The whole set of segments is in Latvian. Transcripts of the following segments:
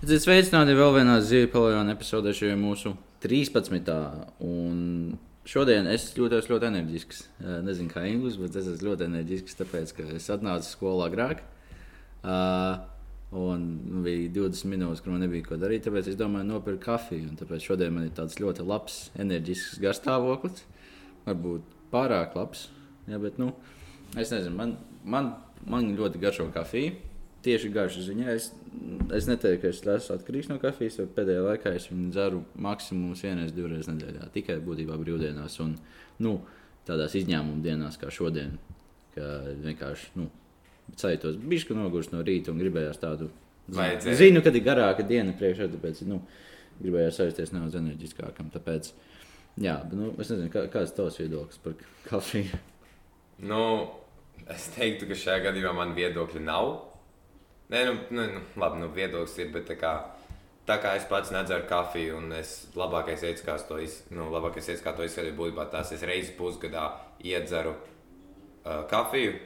Tad sveicināti vēl vienā zivju paviljonā epizodē, šī ir mūsu 13. Un šodien es jūtos ļoti enerģisks. Eh, Nezinu, kā Ingūns, bet es esmu ļoti enerģisks, tāpēc, ka es atnācu skolā agrāk. Uh, un bija 20 minūtes, kur man nebija ko darīt. Tāpēc es domāju, nopirkt kafiju. Tāpēc šodien man ir tāds ļoti labs, enerģisks garstāvoklis. Varbūt pārāk labs. Jā, bet, nu, es nezinu, man, man, man ļoti garšo kafija. Tieši garšas ziņā. Es, es neteiktu, ka es esmu atkarīgs no kafijas, bet pēdējā laikā es viņu dzeru maksimums vienreiz, divreiz nedēļā. Tikai būtībā brīvdienās un nu, tādās izņēmuma dienās, kā šodien. Ka vienkārši nu, sajūtos bišķi nogurst no rīta un gribējās tādu. Vajadzēja. Zinu, kad ir garāka diena priekšā, tāpēc nu, gribējās sajusties nedaudz enerģiskākam. Tāpēc, jā, bet, nu, es nezinu, kā, kāds ir tavs viedoklis par kafiju. Nu, es teiktu, ka šajā gadījumā man viedokļa nav. Nē, nu, nu, nu labi, nu, viedoklis ir, bet tā kā, tā kā es pats nedzeru kafiju, un es labākais veids, kā to, iz, nu, labākais veids, kā to izskatīt, būtībā tas es reizi pusgadā iedzeru uh, kafiju.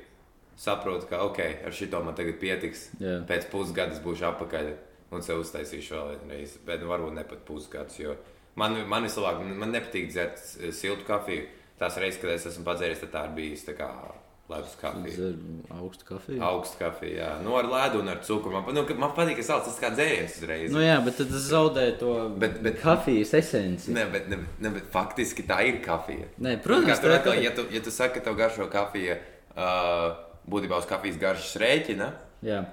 Saprotu, ka ok, ar šito man tagad pietiks. Jā. Pēc pusgada es būšu atpakaļ un sev uztaisīšu vēl vienu reizi. Bet nu, varbūt ne pat pusgads. jo Man, man vislabāk, man nepatīk dzert siltu kafiju. Tās reizes, kad es esmu padzēris, tad tā ir bijis tā kā ledus kafija. Dzer augstu kafiju. Augsta kafija, jā. Nu, ar ledu un ar cukuru. Man, nu, man patīk, ka salds tas kā dzēriens uzreiz. Nu, jā, bet tad tas zaudē to Bet- bet- kafijas esenci. Ne, bet, ne, ne, bet faktiski tā ir kafija. Nē, protams, Kā tā ir kafija. ja tu, ja tu saki, ka tev garšo kafija, uh, būtībā uz kafijas garšas rēķina, Jā,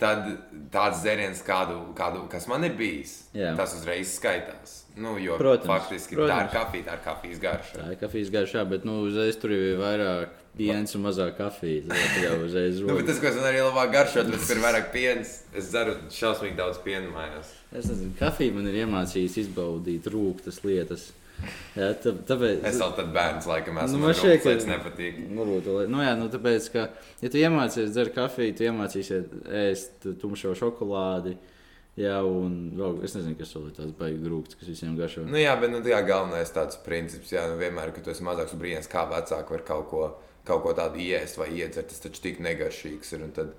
tad tāds dzēriens, kādu, kādu, kas man ir bijis, Jā. tas uzreiz skaitās. Nu, jo Protams, faktiski tā protams. ir kafija, tā ir kafijas garša. tā ir kafijas garšā, bet nu, uzreiz tur ir vairāk piens un mazāk kafijas. Tā Nu, tas, ko es man arī labāk garšo, tas ir vairāk piens. Es dzeru šausmīgi daudz piena mājās. Es nezinu, kafija man ir iemācījusi izbaudīt rūktas lietas. Jā, tā, tāpēc, Es vēl tad bērns laikam esmu. Nu, Nu, man šeit nepatīk. Varbūt, lai- nu, jā, nu, tāpēc, ka, ja tu iemācīsies dzert kafiju, tu iemācīsies ēst tumšo šokolādi. Jā, un vēl, es nezinu, kas vēl ir tāds baigs grūts, kas visiem garšo. Nu, jā, bet nu, tā galvenais tāds princips, jā, nu, vienmēr, kad tu esi mazāks brīnās, kā vecāki var kaut ko, kaut ko tādu iest vai iedzert, tas taču tik negaršīgs ir. Tad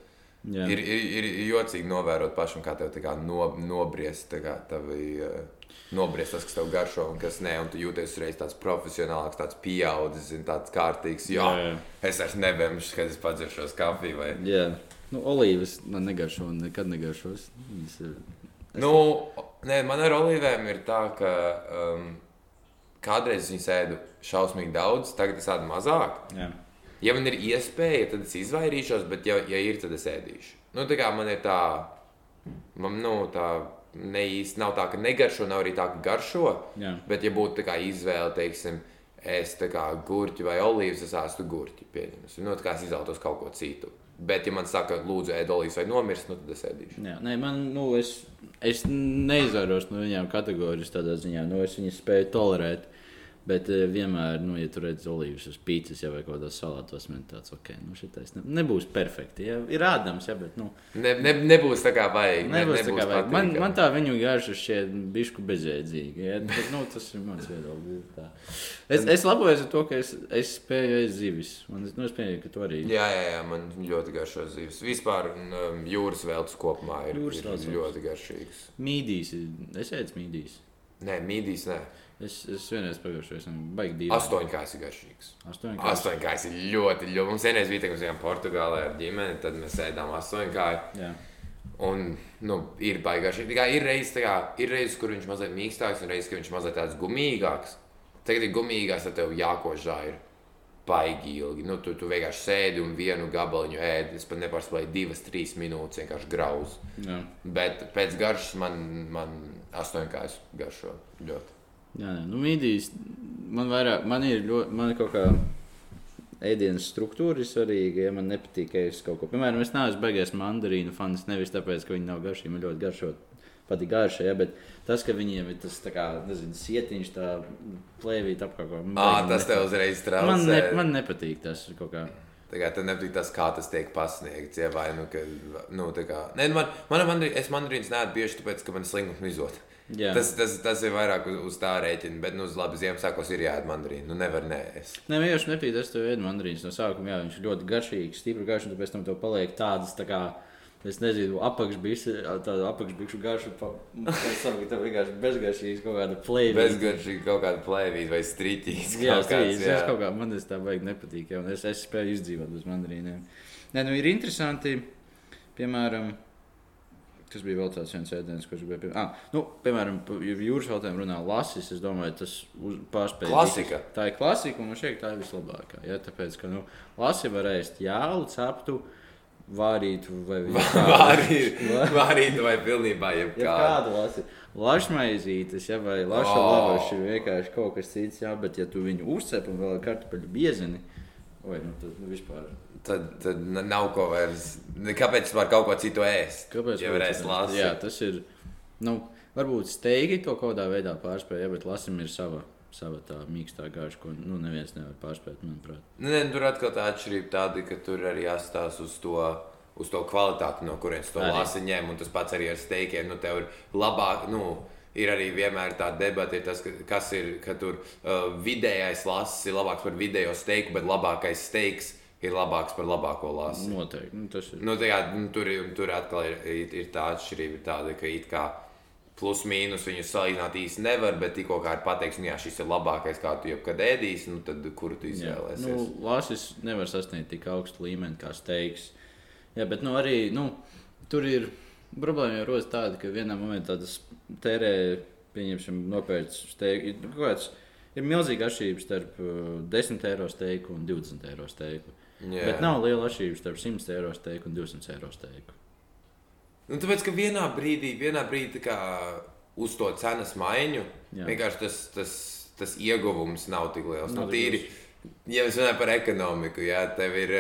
Jā. ir, ir, ir jocīgi novērot pašam, kā tev kā no, nobriest, tā kā tavi, uh, nobriest tas, kas tev garšo un kas nē, un tu jūties uzreiz tāds profesionāls, tāds pieaudzis, tāds kārtīgs. Jā, Jā, jā, es vairs nebemšu, kad es padzeršos kafiju. Vai... Jā. Nu, olīvas man negaršo un nekad negaršos. Viņas ir. Nu, nē, man ar olīvēm ir tā, ka um, kādreiz viņas ēdu šausmīgi daudz, tagad es ēdu mazāk. Jā. Ja man ir iespēja, tad es izvairīšos, bet, ja, ja ir, tad es ēdīšu. Nu, tā kā man ir tā, man nu, tā ne īsti nav tā, ka negaršo, nav arī tā, ka garšo. Jā. Bet, ja būtu tā izvēle, teiksim, kā gurķi vai olīvas, es ēstu gurķi. Pieņems. Nu, tā kā es izvēlos kaut ko citu. Bet, ja man saka, lūdzu, ēd olīvas vai nomirst, nu, tad es ēdīšu. Jā, nē, man, nu, es, es neizvairos no viņiem kategorijas tādā ziņā. Nu, es viņus spēju tolerēt. Bet eh, vienmēr, nu, ja tur redzat olīvas uz pīcis ja, vai kaut kādā salātos, man tāds, ok, nu, šitais ne, nebūs perfekti. Ja. Ir rādams, ja, bet, nu, Ne, ne, nebūs tā kā vajag. Ne, nebūs tā kā vajag. Man, patīkami. man tā viņu garša šķiet bišku bezjēdzīga. Ja, bet, nu, tas ir mans viedoklis. Es, es labojos ar to, ka es, es spēju ēst zivis. Man, nu, es pieņemu, ka tu arī. Jā, jā, jā, man ļoti garšo zivs. Vispār um, jūras veltes kopumā ir, Jūras ir ļoti garšīgs. Mīdīs, es ēdu mīdīs. Nē, mīdīs, nē. Es, es vienreiz pagājušajā gadā baigi divi. Astoņkājs ir garšīgs. Astoņi. Astoņkājs ir ļoti, ļoti. Mums vienreiz bija, kad mēs bijām Portugālē ar ģimeni, tad mēs ēdām astoņkāju. Un, nu, ir. Tā kā Ir reizes, tā reizes, kur viņš mazliet mīkstāks, un reizes, kur viņš mazliet tāds gumīgāks. Tagad ir gumīgāks, tad tev jākožā ir baigi ilgi. Nu, tu, tu vienkārši sēdi un vienu gabaliņu ēdi. Es pat nepārspēju divas, trīs minūtes vienkārši grauzu. Jā. Bet pēc garšas man, man astoņkājas garšo ļoti. Jā, jā. Nu, mīdīs, man vairāk, man ir ļoti, man ir kaut kā ēdienas struktūra ir svarīga. Ja man nepatīk, ka es kaut ko, piemēram, es neesmu beigās mandarīnu fans, nevis tāpēc, ka viņi nav garšīgi, man ļoti garšo. Patīk garša, ja, bet tas, ka viņiem ir tas, kā, nezinu, sietiņš, tā plēvīt apkārt. Ah, tas tev uzreiz traucē. Man, ne, man nepatīk tas kaut kā. Tā kā tev nepatīk tas, kā tas tiek pasniegts. Ja, vai, nu, ka, nu, kā, ne, man, man, man, es mandarīns nē, bieži tāpēc, ka man slinkums izot. Jā. Tas, tas, tas ir vairāk uz, uz tā rēķina, bet, nu, uz labi, Ziemassvētkos ir jāēd mandarīnu. Nu, nevar nē. Es. Nē, vienkārši nepatīk. Es tev ēdu mandarīnus no sākuma. Jā, viņš ir ļoti garšīgs, stipri garšīgs, un pēc tam tev paliek tādas tā kā Es nezinu, apakšbikšu, tādu apakšbikšu garšu, kas tam vienkārši bezgaršīgs kaut kāda plēvīga. Bezgaršīgi kaut kāda plēvīga vai strīķīga. Jā, strīķis. Es kaut kā man tas tā vajag nepatīk, ja, es, es spēju izdzīvot bez mandarīniem. Nē, nu ir interesanti, piemēram, kas bija vēl tāds viens ēdiens, kurš bija, pie... ah, nu, piemēram, jūras veltēm runā lasis, es domāju, tas uz, pārspēj. Klasika. Tā ir klasika, un man šeit tā ir vislabākā, ja, tāpēc, ka, nu, lasi var ēst jālu, ceptu, vārītu vai vārītu, vārītu vai pilnībā jebkādu. Ja. Lašmaizītes, ja, vai laša oh. lavaši, vienkārši kaut kas cits, jā, bet ja tu viņu uzcep un vēl ar kartupeļu biezini, vai nu tad nu, vispār. Tad, tad nav ko vairs. Kāpēc var kaut ko citu ēst? Kāpēc? Ja varēs lasīt. Jā, tas ir, nu, varbūt steigi to kaut kādā veidā pārspēja, ja, bet lasim ir sava sava tā mīkstā gāža, ko nu, neviens nevar pārspēt, manuprāt. Nu, ne, tur atkal tā atšķirība tāda, ka tur arī jāstāsta uz to. Uz to kvalitāti, no kurienes to lasi ņem, un tas pats arī ar steikiem. Nu, tev ir labāk, nu, ir arī vienmēr tā debata, tas, kas ir, ka tur uh, vidējais lasis ir labāks par vidējo steiku, bet labākais steiks ir labāks par labāko lasi. Noteikti. Nu, tas ir. Nu, tā, jā, nu, tur, tur atkal ir, ir, ir tā atšķirība, tāda, ka it kā plus mīnus viņus salīdzināt īsti nevar, bet tikko kā ir pateikts, nu, jā, šis ir labākais, kā tu jebkad ēdīsi, nu, tad kuru tu izvēlēsies? Nu, Lāsis nevar sasniegt tik augstu līmeni kā steiks. Jā, bet nu, arī nu, tur ir problēma jau rodas tāda, ka vienā momentā tas tērē, pieņemsim, nopērts steiku. Kāds, ir milzīga atšķirība starp 10 uh, eiro steiku un 20 eiro steiku. Jā. Bet nav liela atšķirība starp 100 eiro steiku un 200 eiro steiku. Nu, tāpēc, ka vienā brīdī, vienā brīdī kā, uz to cenas maiņu, Jā. vienkārši tas, tas, tas ieguvums nav tik liels. Nu, nav nu, tīri, ja mēs runājam par ekonomiku, jā, tev ir.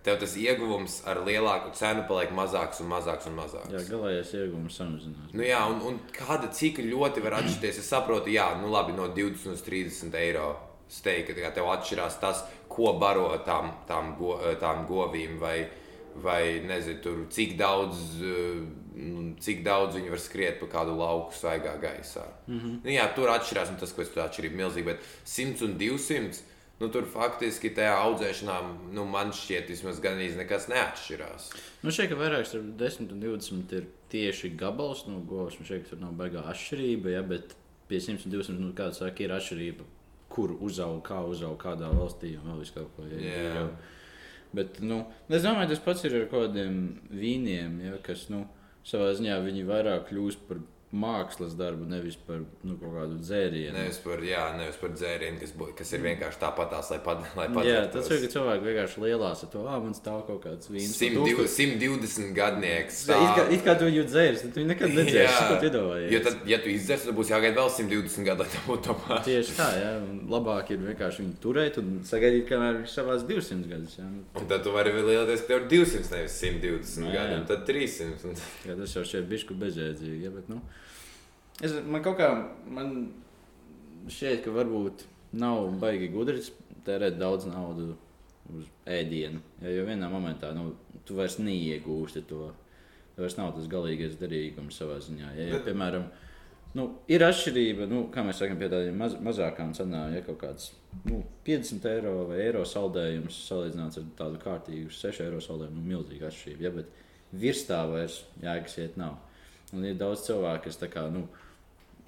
Tev tas ieguvums ar lielāku cenu paliek mazāks un mazāks un mazāks. Jā, galīgais ieguvums samazinās. Nu, jā, un, un kāda cik ļoti var atšķirties? Es saprotu, jā, nu labi, no 20 līdz 30 eiro steika. Tev atšķirās tas, ko baro tām, tām, go, tām govīm vai, vai nezinu, tur, cik daudz. Eh, nu, cik daudz viņi var skriet pa kādu lauku svaigā gaisā. Mm -hmm. nu, jā, tur atšķirās, un tas, ko es tur atšķirību milzīgi, bet 100 un 200, nu, tur faktiski tajā audzēšanā, nu, man šķiet, vismaz gandrīz nekas neatšķirās. Nu, šeit vairāk starp 10 un 20 ir tieši gabals no govs, un šeit tur nav baigā atšķirība, ja, bet pie 100 un 200, nu, kāds saka, ir atšķirība, kur uzaug, kā uzaug, kādā valstī un vēl visu kaut ko. Ja, yeah. jau, Bet, nu, es domāju, tas pats ir ar kaut kādiem vīniem, ja, kas nu, savā ziņā viņi vairāk kļūst par mākslas darbu, nevis par nu, kaut kādu dzērienu. Nevis par, jā, nevis par dzērienu, kas, bū, kas ir vienkārši tāpatās, lai padarītu. Jā, tas ir, ka cilvēki vienkārši lielās ar to, ah, man stāv kaut kāds vīns. 120, 120 gadnieks. Stāv. It kā, it kā tu viņu dzērs, tad viņi nekad nedzērs, tu iedomājies. Jo tad, ja tu izdzers, tad būs jāgaida vēl 120 gadu, lai tā būtu tomēr. Tieši tā, jā, un labāk ir vienkārši viņu turēt un sagaidīt, kamēr viņš savās 200 gadus. Jā. Un tad tu vari lielāties, ka tev ir 200, nevis 120 gadu, un tad 300. Jā, tas jau šeit bišku bezjēdzīgi, ja, bet, nu. Es, man kaut kā man šķiet, ka varbūt nav baigi gudri tērēt daudz naudas uz ēdienu. Jo vienā momentā nu, tu vairs neiegūsti to. Tas vairs nav tas galīgais derīgums savā ziņā. Ja, ja, piemēram, nu, ir atšķirība, nu, kā mēs sakām, pie tādiem maz, mazākām cenām, ja kaut kāds nu, 50 eiro vai eiro saldējums salīdzināts ar tādu kārtīgu 6 eiro saldējumu, nu, milzīga atšķirība. Ja, bet virs tā vairs jēgas iet nav. Un ir daudz cilvēku, kas tā kā. Nu,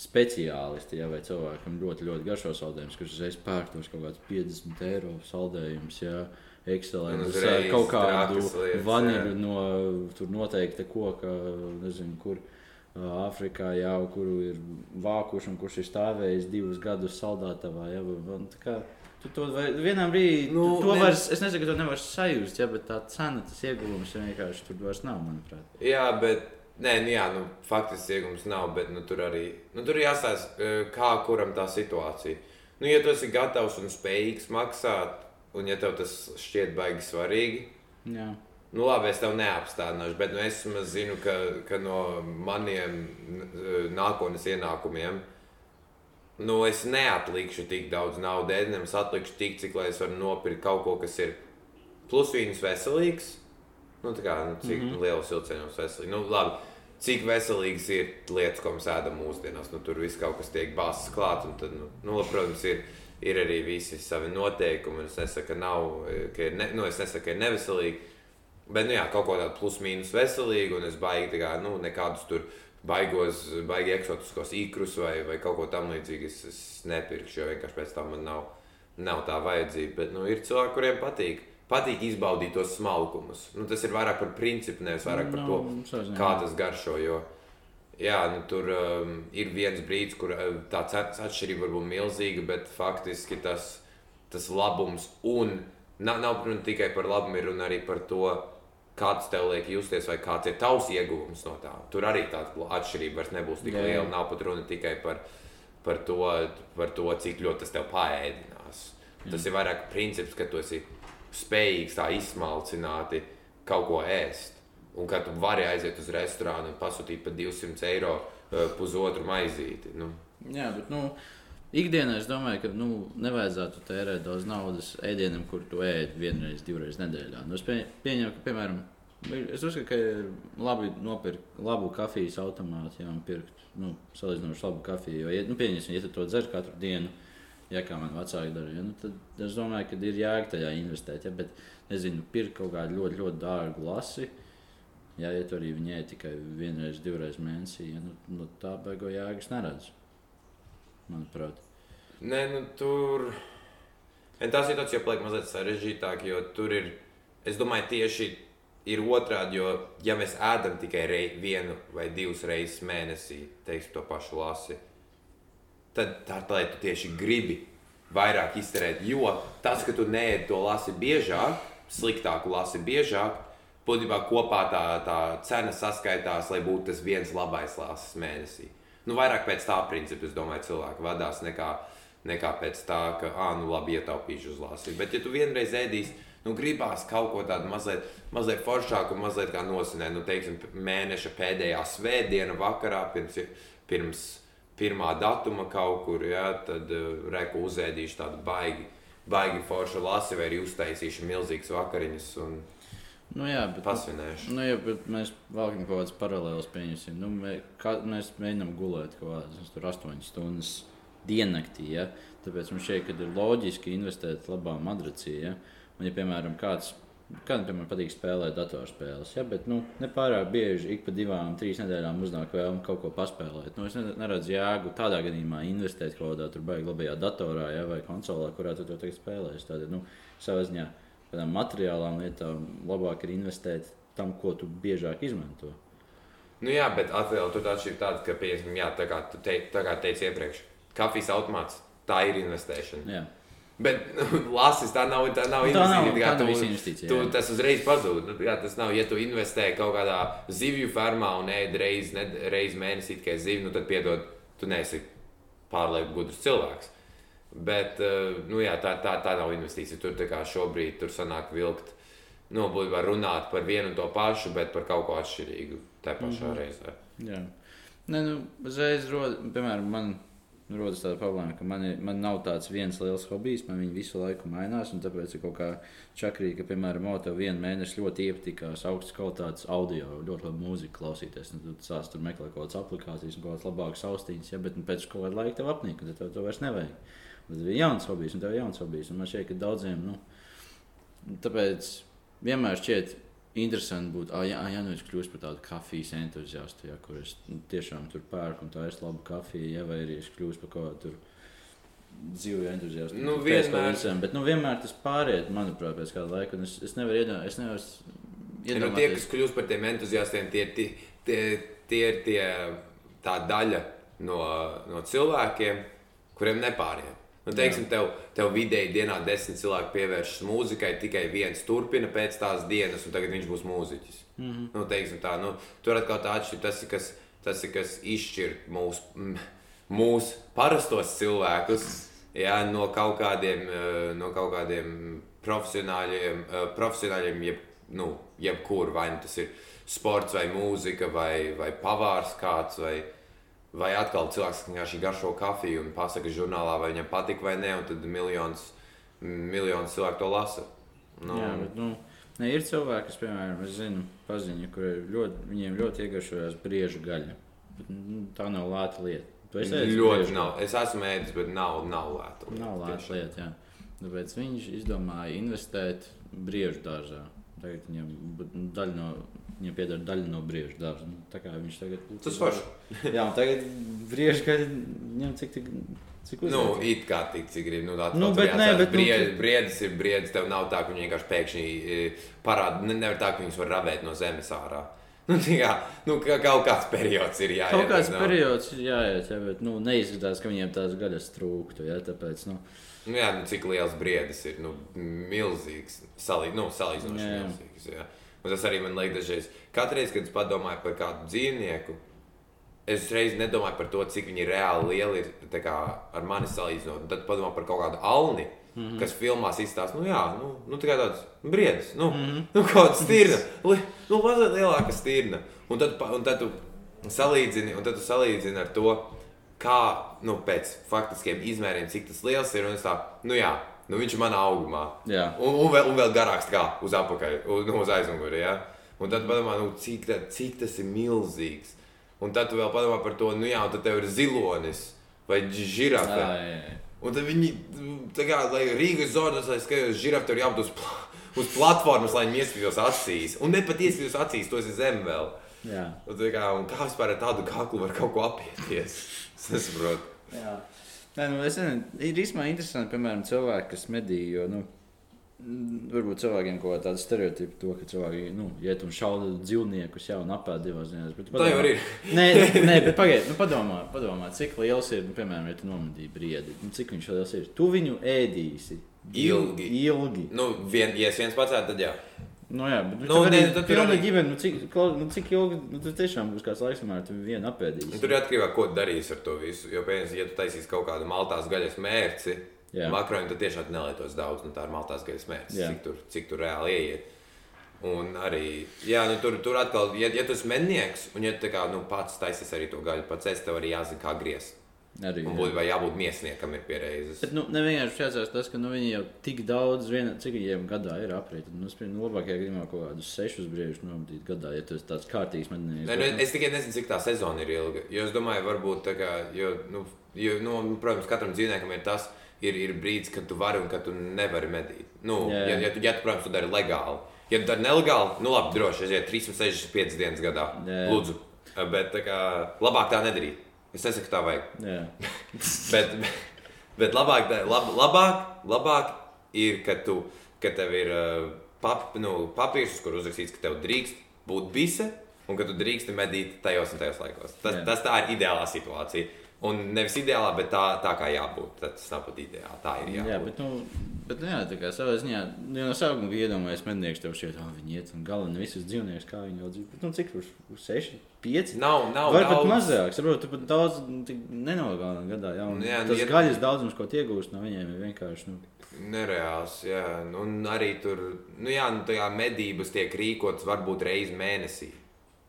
speciālisti, ja, vai cilvēkam ļoti, ļoti garšo saldējumus, kurš uzreiz pērk tos kaut kādus 50 eiro saldējumus. Ja, Excelents, ar kaut kādu vaniļu no tur noteikta koka, nezinu, kur Āfrikā jau, kuru ir vākuši un kurš ir stāvējis divus gadus saldētavā. Ja, un, kā, Tu to vai, vienā brīdī, nu, to ne... vairs, es nezinu, ka to nevar sajust, ja, bet tā cena, tas ieguvums vienkārši tur vairs nav, manuprāt. Jā, bet Nē, nu, jā, nu, faktiski iegums nav, bet nu, tur arī nu, tur jāstāsta, kā kuram tā situācija. Nu, ja tu esi gatavs un spējīgs maksāt, un ja tev tas šķiet baigi svarīgi, jā. nu, labi, es tev neapstādināšu, bet nu, es zinu, ka, ka no maniem nākotnes ienākumiem. Nu, es neatlikšu tik daudz naudas, es atlikšu tik, cik lai es varu nopirkt kaut ko, kas ir plusvīns veselīgs Nu, kā, nu, cik mm -hmm. liels vilciens veselīgi. Nu, labi, cik veselīgas ir lietas, ko mēs ēdam mūsdienās. Nu, tur viss kaut kas tiek bāzts klāt. Tad, nu, nu, protams, ir, ir arī visi savi noteikumi. Es nesaku, ka, nav, ka ir, ne, nu, es nesaku, ka ir neveselīgi. Bet, nu, jā, kaut ko tādu plus-mínus veselīgu, un es baigi, kā, nu, nekādus tur baigos, baigi eksotiskos īkrus vai, vai kaut ko tamlīdzīgu es, es nepirkšu, jo vienkārši pēc tam man nav, nav tā vajadzība. Bet, nu, ir cilvēki, kuriem patīk. Patīk izbaudīt tos smalkumus. Nu, tas ir vairāk par principu, nevis vairāk par to, Nu, saziņā. kā tas garšo. Jo, jā, nu, tur um, ir viens brīdis, kur uh, tā atšķirība var būt milzīga, bet faktiski tas, tas labums un nav, nav runa tikai par labumu, ir runa arī par to, kāds tev liek justies, vai kāds ir tavs ieguvums no tā. Tur arī tāda atšķirība vairs nebūs tik Jā, jā. liela. Nav pat runa tikai par, par, to, par to, cik ļoti tas tev paēdinās. Tas ir vairāk princips, ka tu esi spējīgs tā izsmalcināti kaut ko ēst. Un ka tu vari aiziet uz restorānu un pasūtīt par 200 eiro uh, pusotru maizīti. Nu, Jā, bet nu, ikdienā es domāju, ka nu, nevajadzētu tērēt daudz naudas ēdienam, kur tu ēd vienreiz, divreiz nedēļā. Nu, es pie, pieņemu, ka, piemēram, es uzskatu, ka ir labi nopirkt labu kafijas automātu, ja un pirkt nu, salīdzinoši labu kafiju. Jo, ja, nu, pieņemsim, ja tu to dzer katru dienu, ja kā man vecāki darīja, nu, tad es domāju, ka ir jēga tajā investēt. Ja, bet, nezinu, pirkt kaut kādu ļoti, ļoti dārgu lasi. Jā, ja arī viņai tikai vienreiz, divreiz mēnesī, ja, nu, nu, tā beigo jēgas neredz. Manuprāt, Nē, nu tur. Un tā situācija jau paliek mazliet sarežģītāka, jo tur ir. Es domāju, tieši ir otrādi, jo, ja mēs ēdam tikai rei, vienu vai divas reizes mēnesī, teiksim, to pašu lasi, tad ir tā, lai tu tieši gribi vairāk izterēt. Jo tas, ka tu neēdi to lasi biežāk, sliktāku lasi biežāk, būtībā kopā tā, tā cena saskaitās, lai būtu tas viens labais lasis mēnesī. Nu, vairāk pēc tā principa, es domāju, cilvēki vadās nekā, nekā pēc tā, ka, ah, nu, labi, ietaupīšu uz lasību. Bet, ja tu vienreiz ēdīsi, nu, gribās kaut ko tādu mazliet, mazliet foršāku, mazliet kā nosinēt, nu, teiksim, mēneša pēdējā svētdiena vakarā pirms, pirms pirmā datuma kaut kur, ja, tad uh, reku uzēdīšu tādu baigi, baigi foršu lasi vai arī uztaisīšu milzīgas vakariņas un nu, jā, bet, pasvinēšu. nu, jā, bet mēs valkam kaut kādas paralēlas pieņemsim. Nu, mē, kā, mēs mēģinām gulēt kaut kādas tur 8 stundas diennaktī. Ja? Tāpēc mums šeit ir loģiski investēt labā madracī. Ja? Un, ja, piemēram, kāds Kādam, piemēram, patīk spēlēt datorspēles, ja, bet nu, ne pārāk bieži ik pa divām, trīs nedēļām uznāk vēlme kaut ko paspēlēt. Nu, es ne- neredzu jēgu tādā gadījumā investēt kaut kādā tur baigā labajā datorā ja, vai konsolē, kurā tu to tagad spēlēsi. Tātad, nu, savā ziņā tādām materiālām lietām labāk ir investēt tam, ko tu biežāk izmanto. Nu, jā, bet atkal tur tā atšķirība tāda, ka, piemēram, tā kā tu tei, tā kā teici iepriekš, kafijas automāts, tā ir investēšana. Jā. Bet nu, lasis tā nav, tā nav Nu, tā nav- investīcija. tā tu- investīcija, Tu, tas uzreiz pazūd. Nu, jā, tas nav, ja tu investē kaut kādā zivju fermā un ēd reizi reiz mēnesī tikai zivi, nu tad piedod, tu neesi pārlieku gudrs cilvēks. Bet eh, nu, jā, tā, tā, tā nav investīcija. Tur kā šobrīd tur sanāk vilkt, nu, būtībā runāt par vienu un to pašu, bet par kaut ko atšķirīgu tajā pašā mm -hmm. reizē. Jā. Nē, nu, uzreiz, rod, piemēram, man rodas tāda problēma, ka man, ir, man nav tāds viens liels hobijs, man viņi visu laiku mainās. Tāpēc ir kaut kā čakrīgi, ka, piemēram, o, tev vienu mēnesi ļoti iepatikās augstas kvalitātes audio, ļoti labi mūziku klausīties. Nu, tu sāc tur meklēt kaut kādas aplikācijas kaut kādas labākas austiņas, ja, bet nu, pēc kāda laika tev apnīk, un tad tev to vairs nevajag. Tad ir jauns hobijs, un tev ir jauns hobijs. Man šķiet, ka daudziem, nu, tāpēc vienmēr šķiet interesanti būt, ah, jā, ah, jā, nu es kļūstu par tādu kafijas entuziastu, ja, kur es tiešām tur pērku un tā ir laba kafija, ja, vai arī es kļūstu par kaut kādu dzīvu entuziastu. Nu, vienmēr- visam, Bet nu, vienmēr tas pāriet, manuprāt, pēc kāda laika. Es, es nevaru iedomāties, es nevaru Ja, nu, tie, kas kļūst par tiem entuziastiem, tie, tie, tie, tie ir tie, tā daļa no, no cilvēkiem, kuriem nepāriet. Nu, teiksim, tev, tev vidēji dienā desmit cilvēki pievēršas mūzikai, tikai viens turpina pēc tās dienas, un tagad viņš būs mūziķis. Mm -hmm. nu, teiksim, tā, nu, tur atkal tā atšķirība. Tas, ir, kas, tas ir kas izšķir mūsu mūs parastos cilvēkus jā, no kaut kādiem, eh, no kaut kādiem profesionāļiem, eh, profesionāļiem jeb, nu, jebkur. Vai nu tas ir sports, vai mūzika, vai, vai pavārs kāds. Vai, Vai atkal cilvēks vienkārši garšo kafiju un pasakā žurnālā, vai viņam patīk vai nē, un tad miljons, miljons cilvēku to lasa. Nu, Jā, bet, nu, ne, ir cilvēki, kas, piemēram, zinu, paziņu, ļoti, viņiem ļoti iegaršojās briežu gaļa. Bet, nu, tā nav lēta lieta. Tu esi ēdis ļoti briežu nav. Es esmu ēdis, bet nav, nav lēta. lieta, Nav lēta tiešām. lieta. Jā. Tāpēc viņš izdomāja investēt briežu dārzā. Tagad viņam nu, daļa no, viņam pieder daļa no brieža dārza. Nu, tā kā viņš tagad. Tas forši. Jā, tagad brieža, ka viņam cik tik. Cik Nu, uzliek? it kā tik, cik grib. Nu, tā, Nu, bet nē, bet, nu, briedis, ir briedis. Tev nav tā, ka viņi vienkārši pēkšņi parāda. Ne, nevar tā, ka viņus var ravēt no zemes ārā. Nu, tā kā, nu, ka kaut kāds periods ir jāiet. Kaut kāds nav- periods ir jāiet, jā, bet nu, neizskatās, ka viņiem tās gaļas trūktu. Jā, tāpēc, nu, Nu, jā, nu, cik liels briedis ir. Nu, milzīgs. Salī, nu, salīdzinoši Jā. milzīgs. Jā. Un tas arī man liekas, dažreiz. Katru reizi, kad es padomāju par kādu dzīvnieku, es reiz nedomāju par to, cik viņi reāli lieli ir kā, ar mani salīdzinot. Tad padomāju par kaut kādu alni. Mm -hmm. Kas filmās izstāsta, nu, jā, nu, nu tā kā tāds briedis, nu, mm -hmm. nu kaut kāda stirna, li, nu, mazliet lielāka stirna. Un tad, un tad tu salīdzini, un tad tu salīdzini ar to, kā, nu, pēc faktiskiem izmēriem, cik tas liels ir. Un es tā, nu, jā, nu, viņš ir manā augumā. Jā. Un, un, vēl, un vēl garāks kā uz apakaļ, uz, nu, uz aizmuguri. Ja? Un tad padomā, nu, cik, tā, cik tas ir milzīgs. Un tad tu vēl padomā par to, nu, jā, un tad tev ir zilonis vai žirafe. jā. Un tad viņi, kā, lai Rīgas zonas, lai skatos žirafe, tur jābūt uz, pla- uz platformas, lai viņi ieskatītos acīs. Un ne pat ieskatītos acīs, to ir zem vēl. jā. Un, kā, un kā vispār ar tādu kaklu var kaut ko apieties? Es nesaprotu. Nē, nu, es nezinu, ir īstenībā interesanti, piemēram, cilvēki, kas medī. Jo, nu, varbūt cilvēkiem kaut kāda stereotipa, to, ka cilvēki nu, iet un šauda dzīvniekus jau un apēd divās dienās. bet Tā jau padomā- ir. Nē, nē bet pagaidiet, nu, padomā, padomā, cik liels ir, nu, piemēram, ja tu nomedīji briedi. Nu, cik viņš liels ir? Tu viņu ēdīsi. Ilgi. Ilgi. Nu, vien, ja es viens pats ēdu, tad jā. Nu, jā, bet nu, arī, nē, tad tur arī- ģimene, nu, cik, nu, cik ilgi, nu, tas tiešām būs kāds laiks, kamēr tu vienu apēdīsi. Un Tur ir atkarībā no tā, ko tu darīsi ar to visu. Jo, piemēram, ja tu taisīsi kaut kādu maltās gaļas mērci, Jā. makroni, tad tiešām nelietos daudz. Nu, tā ir maltās gaļas mērķis, cik tur, cik tur reāli ieiet. Un arī, jā, nu, tur, tur atkal, ja, ja tu esi mednieks, un ja tu kā, nu, pats taisīs arī to gaļu, pats es tev arī jāzina, kā griezt. Arī, Un jā. būtībā jābūt miesniekam ir pieredzes. Bet nu, nevienkārši jāatcerās tas, ka nu, viņi jau tik daudz, viena, cik viņiem gadā ir aprēķināti. Nu, pieņemu, nu, labākajā gadījumā kaut kādus sešus brīžus nometīt gadā, ja tas tāds kārtīgs man Nē, nu, es tikai nezinu, cik tā sezona ir ilga. Jo es domāju, varbūt tā kā, jo, nu, jo, nu, protams, katram dzīvniekam ir tas, ir, ir brīdis, kad tu vari un kad tu nevari medīt. Nu, Jā, jā. ja, ja, tu, ja tu, protams, tu dari legāli. Ja tu dari nelegāli, nu labi, droši aiziet 365 dienas gadā. Jā. Lūdzu. Bet tā kā, labāk tā nedarīt. Es nesaku, tā vajag. Jā, Bet, bet labāk, lab, labāk, labāk ir, ka, tu, ka tev ir uh, pap, nu, papīrs, kur uzrakstīts, ka tev drīkst būt bise un ka tu drīksti medīt tajos un tajos laikos. Tas, Jā. tas tā ir ideālā situācija. Un nevis ideālā, bet tā, tā kā jābūt. Tad Tas nav pat ideāli. Tā ir jābūt. jā bet, nu, bet nu, jā, tā kā savā ziņā, nu, jau no sākuma bija iedomājies, mednieks tev šeit, ah, viņi iet un galvenais visus dzīvniekus, kā viņi jau dzīvo. Bet, nu, cik uz, uz seši, pieci? Nav, nav Vai pat daudz. mazāk, tu pat daudz nu, nenogāli gadā. Jā, un Nu, jā, nu, tas iet- gaļas daudzums, ko tu iegūsi no viņiem, ir vienkārši. Nu, Nereāls, jā. Un arī tur, nu jā, nu tajā medības tiek rīkotas varbūt reizi mēnesī.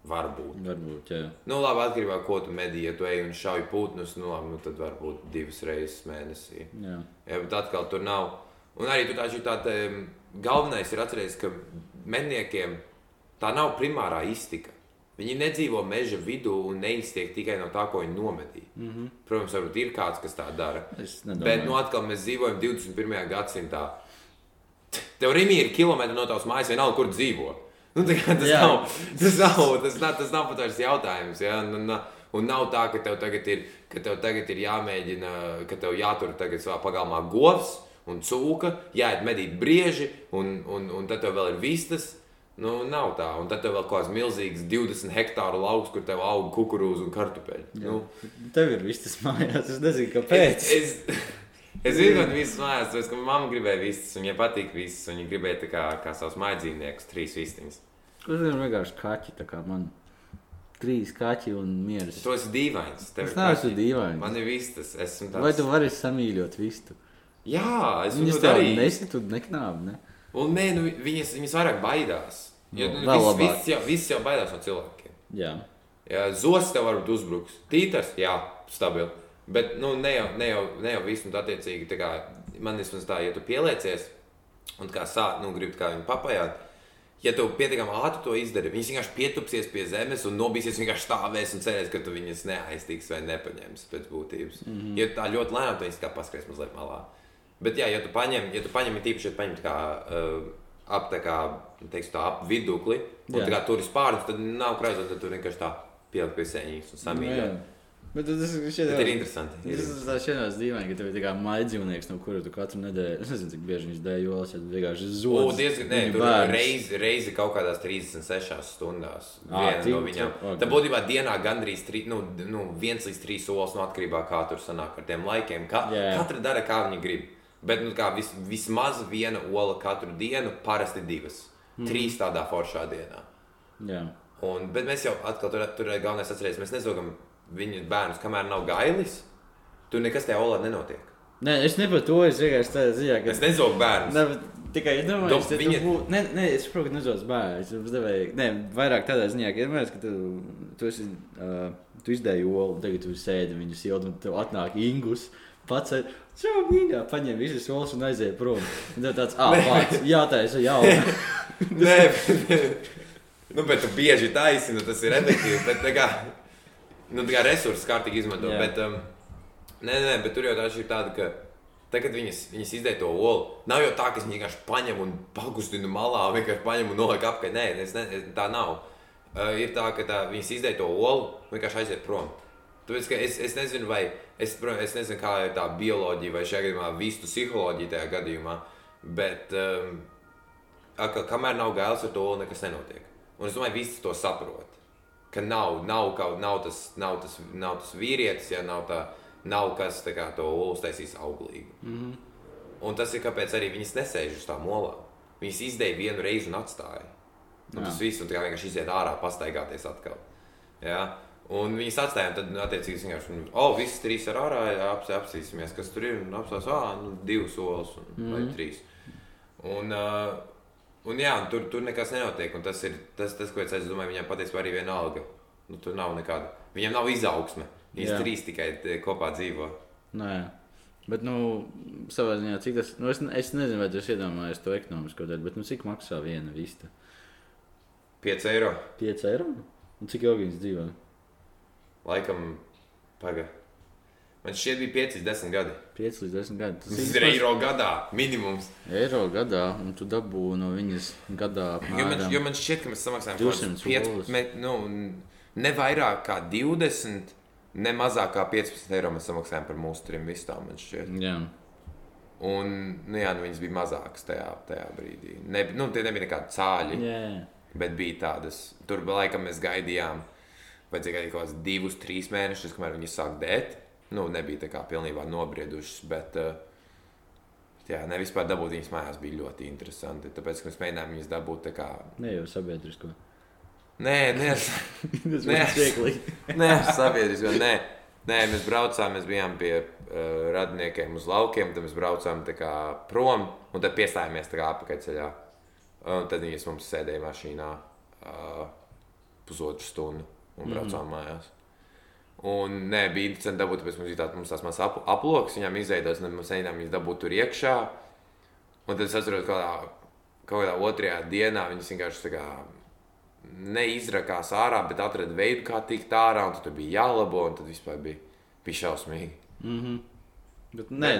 Varbūt. varbūt, jā. Nu, labi, atkarībā no tā, ko tu medīji. Ja tu ej un šauj putnus, nu, labi, nu, tad varbūt divas reizes mēnesī. jā. Jā, bet atkal tur nav. Un arī tur tā tā galvenais ir atcerēties, ka medniekiem tā nav primārā iztika. Viņi nedzīvo meža vidū un neiztiek tikai no tā, ko viņi nomedīja. Mm -hmm. Protams, varbūt ir kāds, kas tā dara. Bet nu, atkal mēs dzīvojam 21. gadsimtā. Tev rīmī ir kilometri no tavas mājas, vienalga, kur dzīvo. Nu, tas, Jā. nav, tas, nav, tas, nav, tas nav pat vairs jautājums. Ja? Un, un, un nav tā, ka tev tagad ir, ka tev tagad ir jāmēģina, ka tev jātur tagad savā pagalmā govs un cūka, jāiet medīt brieži, un, un, un tad tev vēl ir vistas. Nu, nav tā. Un tad tev vēl kaut kāds milzīgs 20 hektāru lauks, kur tev aug kukurūza un kartupeļi. Nu, Tev ir viss tas mājās, es nezinu, kāpēc. Es, es, es zinu, ka visas mājās, tāpēc, ka mamma gribēja vistas, un viņai patīk vistas, un viņa gribēja tā kā, kā savus mājdzīvniekus, trīs vistiņas. Kurš ir vienkārši kaķi, tā kā man. Trīs kaķi un mieras. Tu esi dīvains. tev Es neesmu dīvains. Man ir vistas. Esmu tāds. Vai tu vari samīļot vistu? Jā, es Viņas viņu tev darīju. nesitu, neknāb, ne? Un nē, nu, viņas, viņas vairāk baidās. Jo, Nu, nu, viss, viss, jau, viss jau baidās no cilvēkiem. Jā. Jā, Zos tev varbūt uzbruks. Tītars, jā, stabili. Bet nu, ne jau, ne jau, ne jau viss, un attiecīgi, tā kā man vismaz tā, ja tu pieliecies un kā sā, nu, gribi kā viņu papajāt, ja tu pietiekami ātri to izdari, viņas vienkārši pietupsies pie zemes un nobīsies, vienkārši stāvēs un cerēs, ka tu viņas neaiztiks vai nepaņemsi pēc būtības. Mm -hmm. Ja tā ļoti lēnām, tad viņas kā paskries mazliet malā. Bet, jā, ja tu paņem, ja tu paņem, tīpaši, ja tu paņem kā uh, ap, tā kā, teiksim, tā, ap vidukli, un Jā. tā kā tur ir spārns, tad nav krāsot, tad tur vienkārši tā pielikt pie sēņas un Nu, samīļot. jā. Bet tas ir šeit. Tas ir interesanti. ir Tas ir tāds šāds dīvaini, ka tev ir tā kā maidzīvnieks, no kura tu katru nedēļu, es nezinu, cik bieži viņš dēļ jolas, ja tu vienkārši O, zodi. diezgan, nē, tur reizi, reizi kaut kādās 36 stundās. Viena no viņām. ok. Tā būtībā dienā gandrīz tri, nu, nu, viens līdz trīs solis no atkarībā no kā tur sanāk ar tiem laikiem. Ka, Jā. Katra dara, kā viņa grib. Bet nu, kā, vis, vismaz viena ola katru dienu, parasti divas. Mm. Trīs tādā foršā dienā. Jā. Un, bet mēs jau atkal tur, tur galvenais atcerēties, mēs nezogam viņu bērnus, kamēr nav gailis. Tur nekas tajā olā nenotiek. Nē, es ne par to, es ziņā, ka Es nezogu bērnus. Ne, tikai iedomājieties, Dom- ka viņa- viņa... būtu. Nē, nē, es saprotu, ka nezos bērns. Es devēju, nē, vairāk tādā ziņā, ka iedomājieties, ka tu, tu, esi, uh, tu izdēji olu, tagad tu sēdi viņu siltu, un tev atnāk ingus. Pats savu mīļā, paņem visas olas un aiziet prom. Un tad tāds, pats, jā, ir jau. Nē, nu, bet tu bieži taisni, nu, tas ir efektīvi. Bet, kā, nu, kā resursus kārtīgi izmanto. Jā. Bet, um, nē, nē, bet tur jau tā ir tāda, ka tagad viņas, viņas izdēja to olu. Nav jau tā, ka viņi vienkārši paņem un pakustina malā, vienkārši paņem un noliek apkārt. Nē, es ne, tā nav. Uh, ir tā, ka tā, viņas izdēja to olu, vienkārši aiziet prom. Tāpēc, ka es, es nezinu, vai es, es nezinu, kā ir tā bioloģija vai šajā gadījumā vistu psiholoģija tajā gadījumā. Bet, um, ka, kamēr nav gailis ar to, nekas nenotiek. Un es domāju, visi to saprot. Ka nav, nav, kaut, nav, tas, nav, tas, nav tas vīrietis, ja nav, tā, nav kas tā kā, to uztaisīs auglīgi. Mm -hmm. Un tas ir kāpēc arī viņas nesēž uz tām olām. Viņas izdēja vienu reizi un atstāja. Un Jā. tas viss, un tā kā vienkārši iziet ārā, pastaigāties atkal. Ja? Un viņas atstāja, tad, nu, attiecīgi, es vienkārši, nu, oh, visas trīs ir ārā, aps, apsīsimies, kas tur ir. Un apstāsta, ah, nu, divas solis un, mm vai trīs. Un, uh, un jā, un tur, tur nekas nenotiek. Un tas ir tas, tas ko es domāju, viņam patiesībā arī vienalga. Nu, tur nav nekāda. Viņam nav izaugsme. Viņas Jā. trīs tikai te kopā dzīvo. Nē. Bet, nu, savā ziņā, cik tas, nu, es, es nezinu, vai tas iedomājas to ekonomisko daļu, bet, nu, cik maksā viena vista? 5 eiro. 5 eiro? Un cik ilgi viņas dzīvo? Laikam, pagaidi. Man šķiet, bija 5 līdz 10 gadi. 5 līdz 10 gadi. Tas Tas ir eiro gadā minimums. eiro gadā, un tu dabū no viņas gadā Jo man, jo man šķiet, ka mēs samaksājam 200 piec- olas. me, nu, ne vairāk kā 20, ne mazāk kā 15 eiro mēs samaksājam par mūsu trim vistām. Jā, Un, nu, jā, nu, viņas bija mazākas tajā, tajā brīdī. Ne, nu, tie nebija nekādi cāļi, jā. bet bija tādas. Tur laikam mēs gaidījām, vajadzēja gaidīt kaut kādus divus, trīs mēnešus, kamēr viņas sāk dēt. Nu, nebija tā kā pilnībā nobriedušas, bet, uh, jā, ne vispār dabūt viņas mājās bija ļoti interesanti. Tāpēc, mēs mēģinājām viņas dabūt tā kā. Ne jau sabiedrisko. Nē, nē, Tas Nē. būtu vieglīgi. Nē, sabiedriski. Nē. nē, mēs braucām, mēs bijām pie uh, radiniekiem uz laukiem, tad mēs braucām kā prom un tad piestājāmies apakaļceļā. Un tad viņi mums sēdēja mašīnā uh, pusotru stundu un braucām mm. mājās. Un nē, bija interesanti dabūt, tāpēc mums bija tāds, mums tās mazas ap, aploks, viņām izveidojas, un mēs mēģinājām viņas dabūt tur iekšā. Un tad es atceros, ka kaut kādā otrajā dienā viņas vienkārši kā neizrakās ārā, bet atrada veidu, kā tikt ārā, un tur bija jālabo, un tad vispār bija, bija šausmīgi. Bet, nē,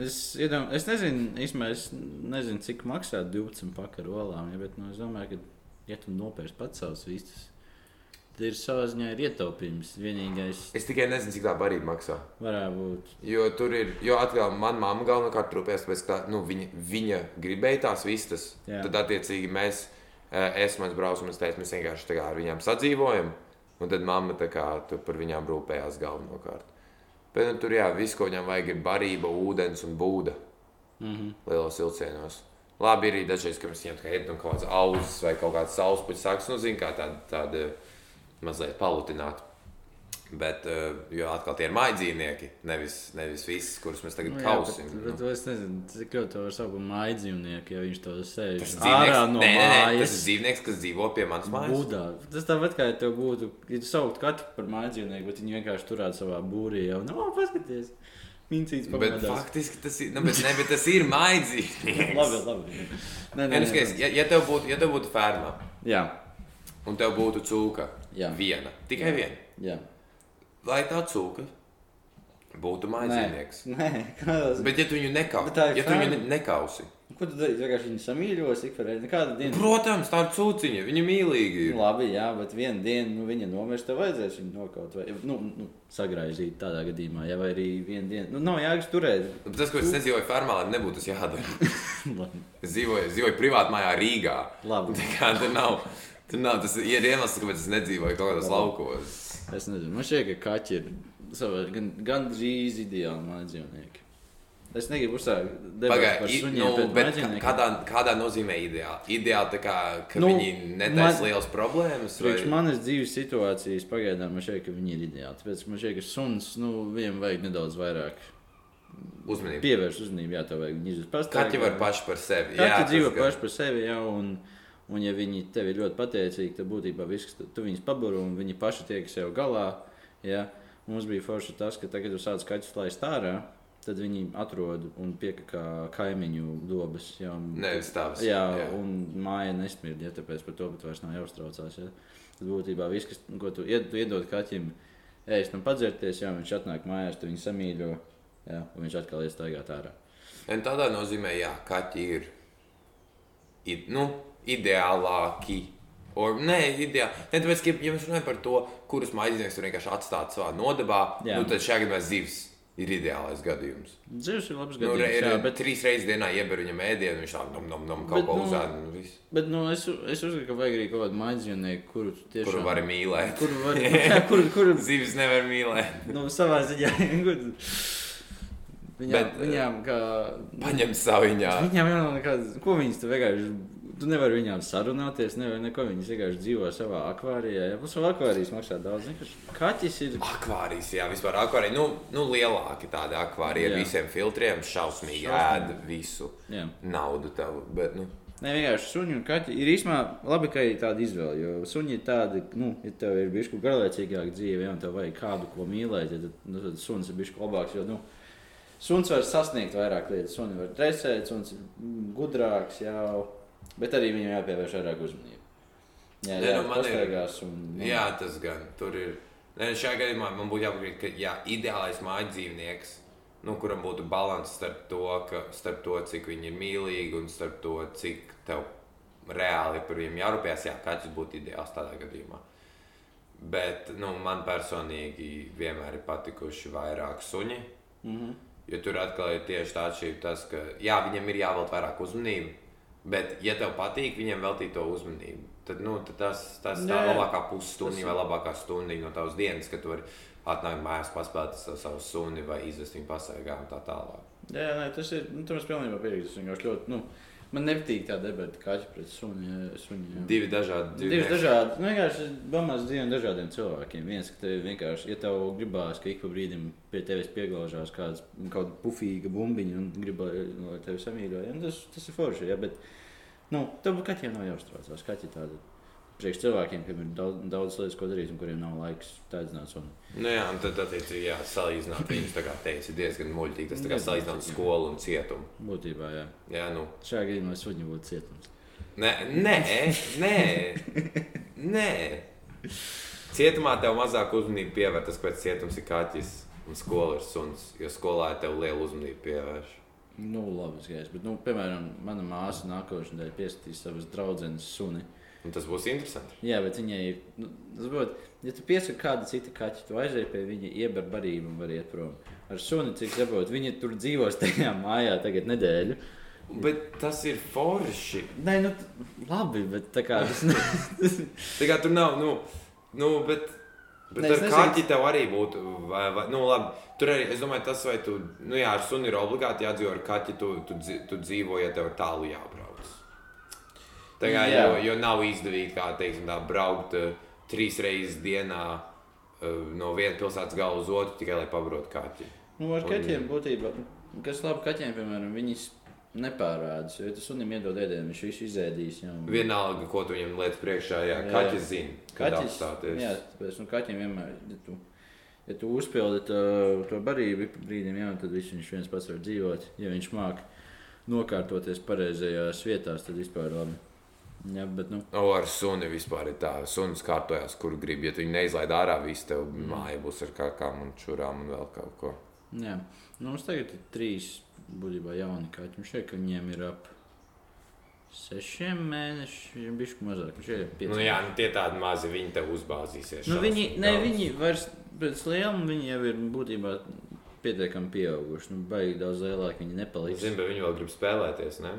es, iedom, es nezinu, īstenībā es nezinu, cik maksā 12 pakaļ olām. Ja, bet, nu, es domāju, ka, ja tu nopērci pats savus vistas, tad ir savā ziņā ir ietaupījums. Vienīgais Es tikai nezinu, cik tā barība maksā. varētu būt. Jo tur ir, jo atkal manā mamā galvenokārt rūpējas, tāpēc, ka nu, viņa, viņa gribēja tās vistas. Jā. Tad, attiecīgi, mēs, eh, es mans braucams, teicu, mēs vienkārši tā kā ar viņām sadzīvojam. Un tad mamma tā kā par viņām rūpējās galvenokārt. Bet nu, tur jā, viss, ko viņam vajag, ir barība, ūdens un būda. Mm -hmm. lielos vilcienos. Labi, ir arī dažreiz, kad mēs viņam ēdam kaut kādas auzas vai kaut kādas sauspuķis, sākas, nu, zina, kā tāda, tāda mazliet palutināta. Bet, uh, jo atkal tie ir mājdzīvnieki, nevis, nevis visi, kurus mēs tagad Nu, jā, kausim. bet, bet nu. es nezinu, cik ļoti to var saukt par māju dzīvnieku, ja viņš to sēž ārā no nē, nē, nē, mājas. tas ir dzīvnieks, kas dzīvo pie manas mājas. Budā. Tas tāpat kā ja tev būtu, ja tu sauktu katru par māju dzīvnieku, bet viņi vienkārši turētu savā būrī jau, nu, paskaties, mincīts Bet faktiski tas ir, nu, bet, ne, bet tas ir mājdzīvnieks. Labi, labi. Nē, Ja, nu, skaties, ja, ja, tev būtu, ja tev būtu ferma Jā, un tev būtu cūka, Jā. viena, tikai Jā. viena, jā. lai tā cūka būtu mājdzīvnieks. Nē, kādas. Bet, ja tu viņu nekausi, ja tu viņu ne- nekausi, Ko tu dari? Vienkārši viņu samīļos, ik pa reizei. Kāda diena? Protams, tā ir cūciņa. Viņa mīlīga. ir. Labi, jā, bet vienā dienā nu, viņa nomirst, tev vajadzēs viņu nokaut vai nu, nu, sagraizīt tādā gadījumā. Jā, vai arī vienā dienā. Nu, nav jāgas turēt. Bet Tas, ko es nedzīvoju fermā, lai nebūtu tas jādara. Es dzīvoju, dzīvoju privāti mājā Rīgā. Labi. Tā kā tur nav. Tur nav tas ir iemesls, kāpēc es nedzīvoju kaut kādos laukos. Es nezinu, man šķiet, ka kaķi ir savā, gan, gan drīz ideāli mājas dzīvnieki. Es negribu uzsākt par suņiem, nu, bet mājdzīvniekiem. kādā, kādā nozīmē ideāli? Ideāli tā kā, ka Nu, viņi netaisa man- lielas problēmas. Vai- manas dzīves situācijas pagaidām man šķiet, ka viņi ir ideāli. Tāpēc man šķiet, ka suns, nu, viņiem vajag nedaudz vairāk Uzmanību. pievērst uzmanību. Jā, tev vajag viņu Kaķi var paši par sevi. Kaķi tas dzīvo paši par sevi, jā, un, un ja viņi tev ir ļoti pateicīgi, tad būtībā viss, tu, viņus paburu un viņi paši tiek sev galā. Jā. Mums bija forši tas, ka tagad, kad tu sāc kaķus laist ārā, tad viņi atrod un piekā kaimiņu dobas. Jā, Nevis tavs. Jā, Jā. un māja nesmird, ja tāpēc par to pat vairs nav jāuztraucās. Ja. Tad būtībā viss, kas, ko tu, ied, tu iedod kaķim, ēst un padzerties, jā, viņš atnāk mājās, tu viņu samīļo, jā, un viņš atkal iet staigāt ārā. Un tādā nozīmē, jā, kaķi ir i, nu, ideālāki. Or, nē, ideāli. Ne, tāpēc, ka, ja mēs runājam par to, kurus maiznieks tur vienkārši atstāt savā nodabā, Jā. nu, tad šajā gadījumā zivs ir ideālais gadījums. Dzīves ir labs Nu, re, gadījums, ir, jā, bet... Trīs reizes dienā ieber viņam ēdienu, viņš tā nom, nom, nom, kaut ko nu, uzēd. un viss. Bet nu, es, es uzskatu, ka vajag arī kaut kādu maidzīvnieku, kuru tiešām Kuru var mīlēt. Kuru var, jā, kuru, kuru, Zivis nevar mīlēt. nu, savā ziņā. Viņām, Bet, viņām kā. Paņem saviņā. Viņām jau nav nekādas. Ko viņas tu vienkārši. Tu nevari viņām sarunāties, nevari neko. Viņas vienkārši dzīvo savā akvārijā. Jā, plus vēl akvārijas maksā daudz. Vienkārši Kaķis ir. Akvārijas, jā, vispār akvārija. Nu, nu lielāki tādi akvāriji ar visiem filtriem, šausmīgi ēd visu Jā. naudu tev. Bet, nu, Nē, vienkārši suņi un kaķi ir īstenībā labi, ka ir tāda izvēle. Jo suņi ir tādi, nu, ja tev ir kaut garlaicīgāka dzīve, ja tev vajag kādu, ko mīlēt, tad, nu, tad suns ir bijis labāks. Jo, nu, suns var sasniegt vairāk lietas. Suns var dresēt, suns ir gudrāks jau, bet arī viņam jāpievērš vairāk uzmanību. Jā, jā, nu, man ir- pastaigās un. Nu, jā, tas gan tur ir. Nē, šajā gadījumā man būtu jāpiekrīt, ka jā, ideālais mājas dzīvnieks, nu, kuram būtu līdzsvars starp, to, ka- starp to, cik viņi ir mīlīgi un starp to, cik tev reāli par viņiem jārūpējas. Jā, kaķis būtu ideāls tādā gadījumā. Bet nu, man personīgi vienmēr ir patikuši vairāk suņi. Mm -hmm. Jo tur atkal ir tieši tā atšķirība, tas, ka jā, viņam ir jāvelk vairāk uzmanību, bet, ja tev patīk viņam veltīt to uzmanību, tad, nu, tad tas, tas tā labākā pusstunda vai labākā stunda no tavas dienas, kad tu vari atnākt mājās, paspēlēt ar savu suni vai izvest viņu pasaigā un tā tālāk. Jā, nē, tas ir. Nu, tam es pilnībā piekrītu. Tas vienkārši ļoti. Nu, man nepatīk tā debata, kaķi pret suni. jā. Divi dažādi Divas dzīvnieki. dažādas, nu, vienkārši domās dzīviem dažādiem cilvēkiem. Viens, ka tev vienkārši, ja tev gribās, ka ik pa brīdim pie tevis pieglaužās kāds kaut kāda pufīga bumbiņa un grib, lai tevi samīļo, ja, tas, tas ir forši, ja, bet, nu, tev kaķiem nav jāuztraucās. Kaķi tādi priekš cilvēkiem, kam ir daudz, daudz lietas, ko darīt un kuriem nav laiks taidzināt suni. Nu, jā, un tad, attiecīgi, jā, salīdzināt viņus, tā kā teici, diezgan muļķīgi. Tas tā kā salīdzināt skolu un cietumu. Būtībā, jā. Jā, nu. Šajā gadījumā suņi būtu cietums. Nē, nē, nē. nē. Cietumā tev mazāk uzmanību pievērš tas, kāpēc cietums ir kaķis un skola ir suns. Jo skolā tev lielu uzmanību pievērš. Nu, labi, skaidrs. Bet, nu, piemēram, mana māsa nākošais nedēļa pieskatīs savas draudzenes suni. Un tas būs interesanti. Jā, bet viņai ir. Nu, tas būtu, ja tu piesaki kādu citu kaķu, tu aizēji pie viņa, ieber barību un var iet prom. Ar suni, cik saprotu, viņi tur dzīvos tajā mājā tagad nedēļu. Bet tas ir forši. Nē, nu, labi, bet tā kā tas ne... Tā kā tur nav, nu, nu bet. Bet Nē, ar kaķi tev arī būtu, vai, vai, nu, labi, tur arī, es domāju, tas, vai tu, nu, jā, ar suni ir obligāti jādzīvo, ar kaķi tu, tu, tu dzīvo, ja tev ir tālu jābrauc. Tā kā, Jā. jo, jo nav izdevīgi, kā, teiksim, tā, braukt uh, trīs reizes dienā uh, no vienas pilsētas gala uz otru tikai, lai pabrauktu kaķi. nu, ar Un- kaķiem būtībā, kas labi kaķiem, piemēram, viņas nepārādās. Jo, tu sunim iedod ēdienu, viņš visu izēdīs. Jā, un... Vienalga, ko tu viņam lietas priekšā, jā, Jā. kaķis zina, kad Kaķis, apstāties. jā, tāpēc nu, kaķiem vienmēr, ja tu, ja tu uzpildi to, to barību brīdim, jā, tad viņš, viens pats var dzīvot. Ja viņš māk nokārtoties pareizajās vietās, tad vispār labi. Jā, bet, nu, O, ar suni vispār ir tā. Suns kārtojās, kur grib. Ja tu viņu neizlaid ārā, viss tev mm. māja būs ar kākām un čurām un vēl kaut ko. jā. Nu, mums tagad ir trīs būtībā jauni kaķi. Mums šeit, ka viņiem ir ap sešiem mēnešiem, bišķi mazāk. Nu, jā, nu, tie tādi mazi, viņi te uzbāzīsies. Nu, viņi, ne, daudz. viņi vairs pēc lieluma viņi jau ir būtībā pietiekami pieauguši. Nu, baigi daudz lielāki viņi nepaliks. Zinu, bet viņi vēl grib spēlēties, ne?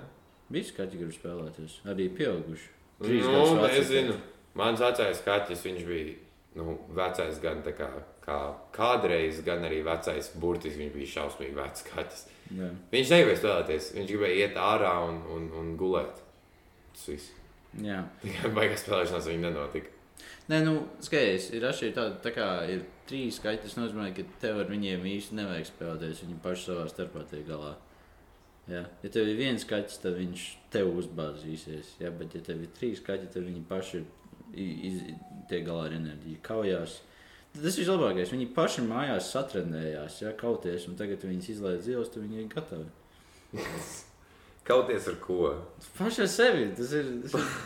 Visi kaķi grib spēlēties, arī pieauguši. Nu, gadus vecāki. nezinu. Mans vecais kaķis, viņš bija nu, vecais gan kā, kā kādreiz, gan arī vecais burtiski. Viņš bija šausmīgi vecs kaķis. Jā. Viņš negribēja spēlēties, viņš gribēja iet ārā un, un, un gulēt. Tas viss. Jā. Tikai baigās spēlēšanās viņam nenotika. Nē, nu, skaties, ir atšķirība tāda, tā kā ir trīs kaķi. Tas nozīmē, ka tev ar viņiem īsti nevajag spēlēties. Viņi paši savā starpā tiek galā. Jā. Ja tev ir viens kaķis, tad viņš tev uzbāzīsies. Jā, bet, ja tev ir trīs kaķi, tad viņi paši iz, tiek galā ar enerģiju, kaujās. Tas ir vislabākais. Viņi paši mājās satrenējās, ja kauties, un tagad viņas izlaiž zils, tad viņi ir gatavi. Kauties ar ko? Paši ar sevi. Tas ir.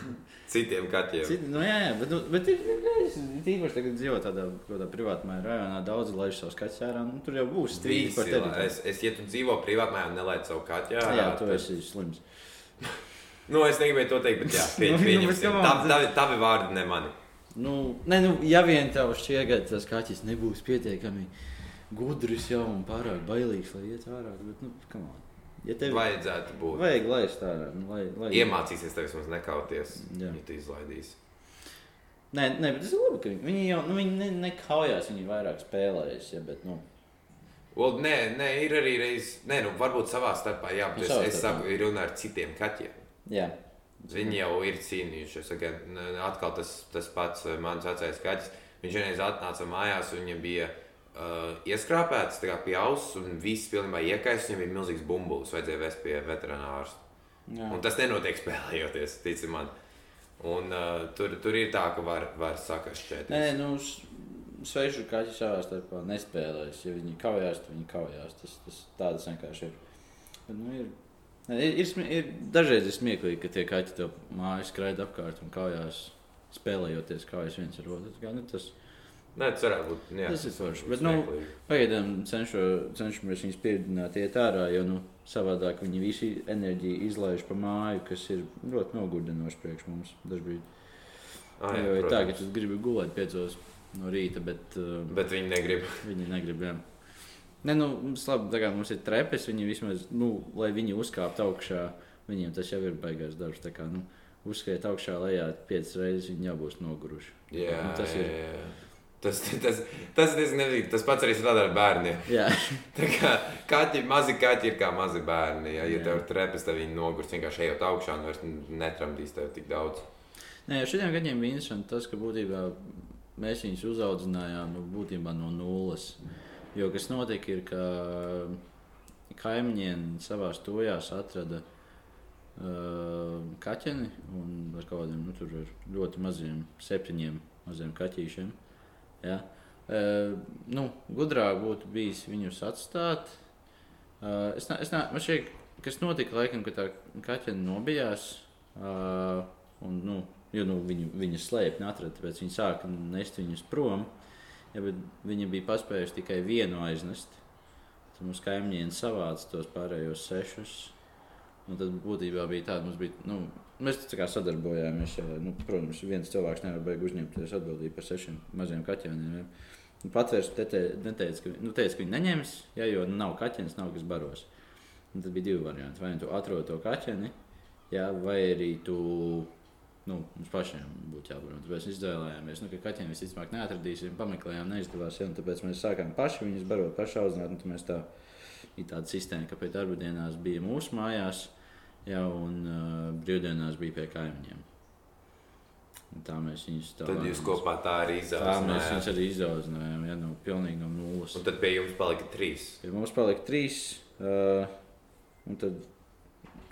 Citiem kaķiem. Citi, nu, jā, jā, bet, nu, bet ir, ir īpaši tagad dzīvo tādā, tādā privātmāja rajonā. Daudz laiž savus kaķus ārā. Nu, tur jau būs strīdi par tevi. es, es, ja tu dzīvo privātmājā un nelaid savu kaķu, jā, Jā, tu tad- esi slims. Nu, es negribēju to teikt, bet jā, pie, Nu, nu, pieņemsim. on, Tavi, tavi, tavi vārdi ne mani. Nu, ne, nu, ja vien tev šķiet, tas kaķis nebūs pietiekami gudrs jau un pārāk bailīgs, lai iet ārā, bet, nu, on. Ja tev Vajadzētu būt. vajag laist ārā, nu, lai, lai... Iemācīsies tev vismaz nekauties, Jā. ja tu izlaidīsi. Nē, nē, bet tas ir labi, ka viņi, jau, nu, viņi ne, nekaujās, viņi vairāk spēlējas, ja, bet, nu, Well, nē, nē, ir arī reizes, nē, nu, varbūt savā starpā, jā, Nu, bet savā es, es saku, ir runa ar citiem kaķiem. jā. Viņi jau ir cīnījušies. Atkal tas, tas pats eh, mans vecais kaķis. Viņš vienreiz atnāca mājās, un viņam bija uh, ieskrāpēts tā kā pie auss, un viss pilnībā iekais. Viņam bija milzīgs bumbulis, vajadzēja vest pie veterinārsta. Un tas nenotiek spēlējoties, tici man. Un, uh, tur, tur ir tā, ka var, var sakašķēt. Nē, nē, nu, svešu kaķi savā starpā nespēlēs. Ja viņi kaujās, tad viņi kaujās. Tas, tas tāds vienkārši ir. Bet, nu, ir, ir, ir, ir dažreiz ir smieklīgi, ka tie kaķi tev mājās skraida apkārt un kaujās, spēlējoties kaujas viens ar otru. Nu, tas, Nē, tas varētu būt. Jā, Tas ir forši, bet, nu, pagaidām cenšo, cenšamies viņus pieredzināt, iet ārā, jo nu, savādāk viņi visi enerģiju izlaiž pa māju, kas ir ļoti nogurdinoši priekš mums dažbrīd. Ah, jā, jo ir tā, ka tu gribi gulēt piecos no rīta, bet Bet viņi negrib. Viņi negrib. Jā. Ne, nu, mums, labi, kā mums ir trepes, viņi vismaz, nu, lai viņi uzkāptu augšā, viņiem tas jau ir baigās darbs. Tā kā, nu, uzskriet augšā, lejā piecas reizes, viņi jau būs noguruši. Jā, Nu, tas tas ir- ir. Jā, jā. Tas, tas, tas, tas, nezinu, tas pats arī strādā ar bērniem. Jā, Tā kā kaķi, mazi kaķi ir kā mazi bērni. Ja, ja Jā. tev ir trepes, tad viņi nogurs vienkārši ejot augšā un vairs netramdīs tev tik daudz. Nē, šodien gadiem bija interesanti tas, ka būtībā mēs viņus uzaudzinājām nu, būtībā no nulles. Jo kas notika, ir, ka kaimiņiem savā stojās atrada uh, kaķeni un ar kaut kādiem nu, ļoti maziem, septiņiem maziem kaķīšiem. Ja? Uh, nu, gudrāk būtu bijis viņus atstāt. Uh, es es ne, man šķiet, kas notika, laikam, kad tā kaķene nobijās. Uh, un, nu, jo nu, viņu, viņu slēpti neatrada, tāpēc viņi sāka nest viņus prom. Ja, viņi bija paspējuši tikai vienu aiznest. Tad mums kaimiņiem savāca tos pārējos sešus. Un tad būtībā bija tāda, mums bija, nu, mēs tā kā sadarbojāmies. Nu, protams, viens cilvēks nevar beigt uzņemties atbildību par sešiem maziem kaķēniem. Ja. Nu, Patvērs te, te, neteica, ka, nu, teica, ka viņi neņems, ja, jo nav kaķenes, nav kas baros. Un tad bija divi varianti. Vai nu tu atrod to kaķeni, ja, vai arī tu nu, mums pašiem būtu jābūt. Tāpēc mēs izvēlējāmies, nu, ka kaķiem visticamāk neatradīsim, pameklējām, neizdevās. Ja, tāpēc mēs sākām paši viņus barot, paši audzināt. Tā ir tāda sistēma, ka pēc darba dienās bija mūsu mājās, ja, un uh, brīvdienās bija pie kaimiņiem. Un tā mēs viņus tā Tad jūs kopā tā arī Tā mēs viņus arī izaudzinājām, ja no pilnīgi no nulles. Un tad pie jums palika trīs. Ja mums palika trīs, uh, un tad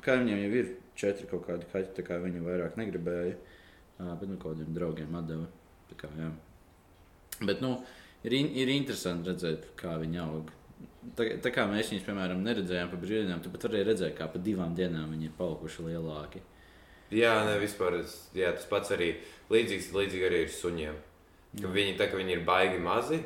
kaimiņiem jau ir četri kaut kādi kaķi, tā kā viņi vairāk negribēja. Uh, bet nu, kādiem draugiem atdeva. Tā Kā, jā. bet nu, ir, in, ir interesanti redzēt, kā viņi aug. Tā, tā kā mēs viņus, piemēram, neredzējām pa brīvdienām, tad pat varēja redzēt, kā pa divām dienām viņi ir palikuši lielāki. Jā, ne, vispār, jā, tas pats arī līdzīgs, līdzīgi arī ir suņiem. Ka viņi, tā, ka viņi ir baigi mazi,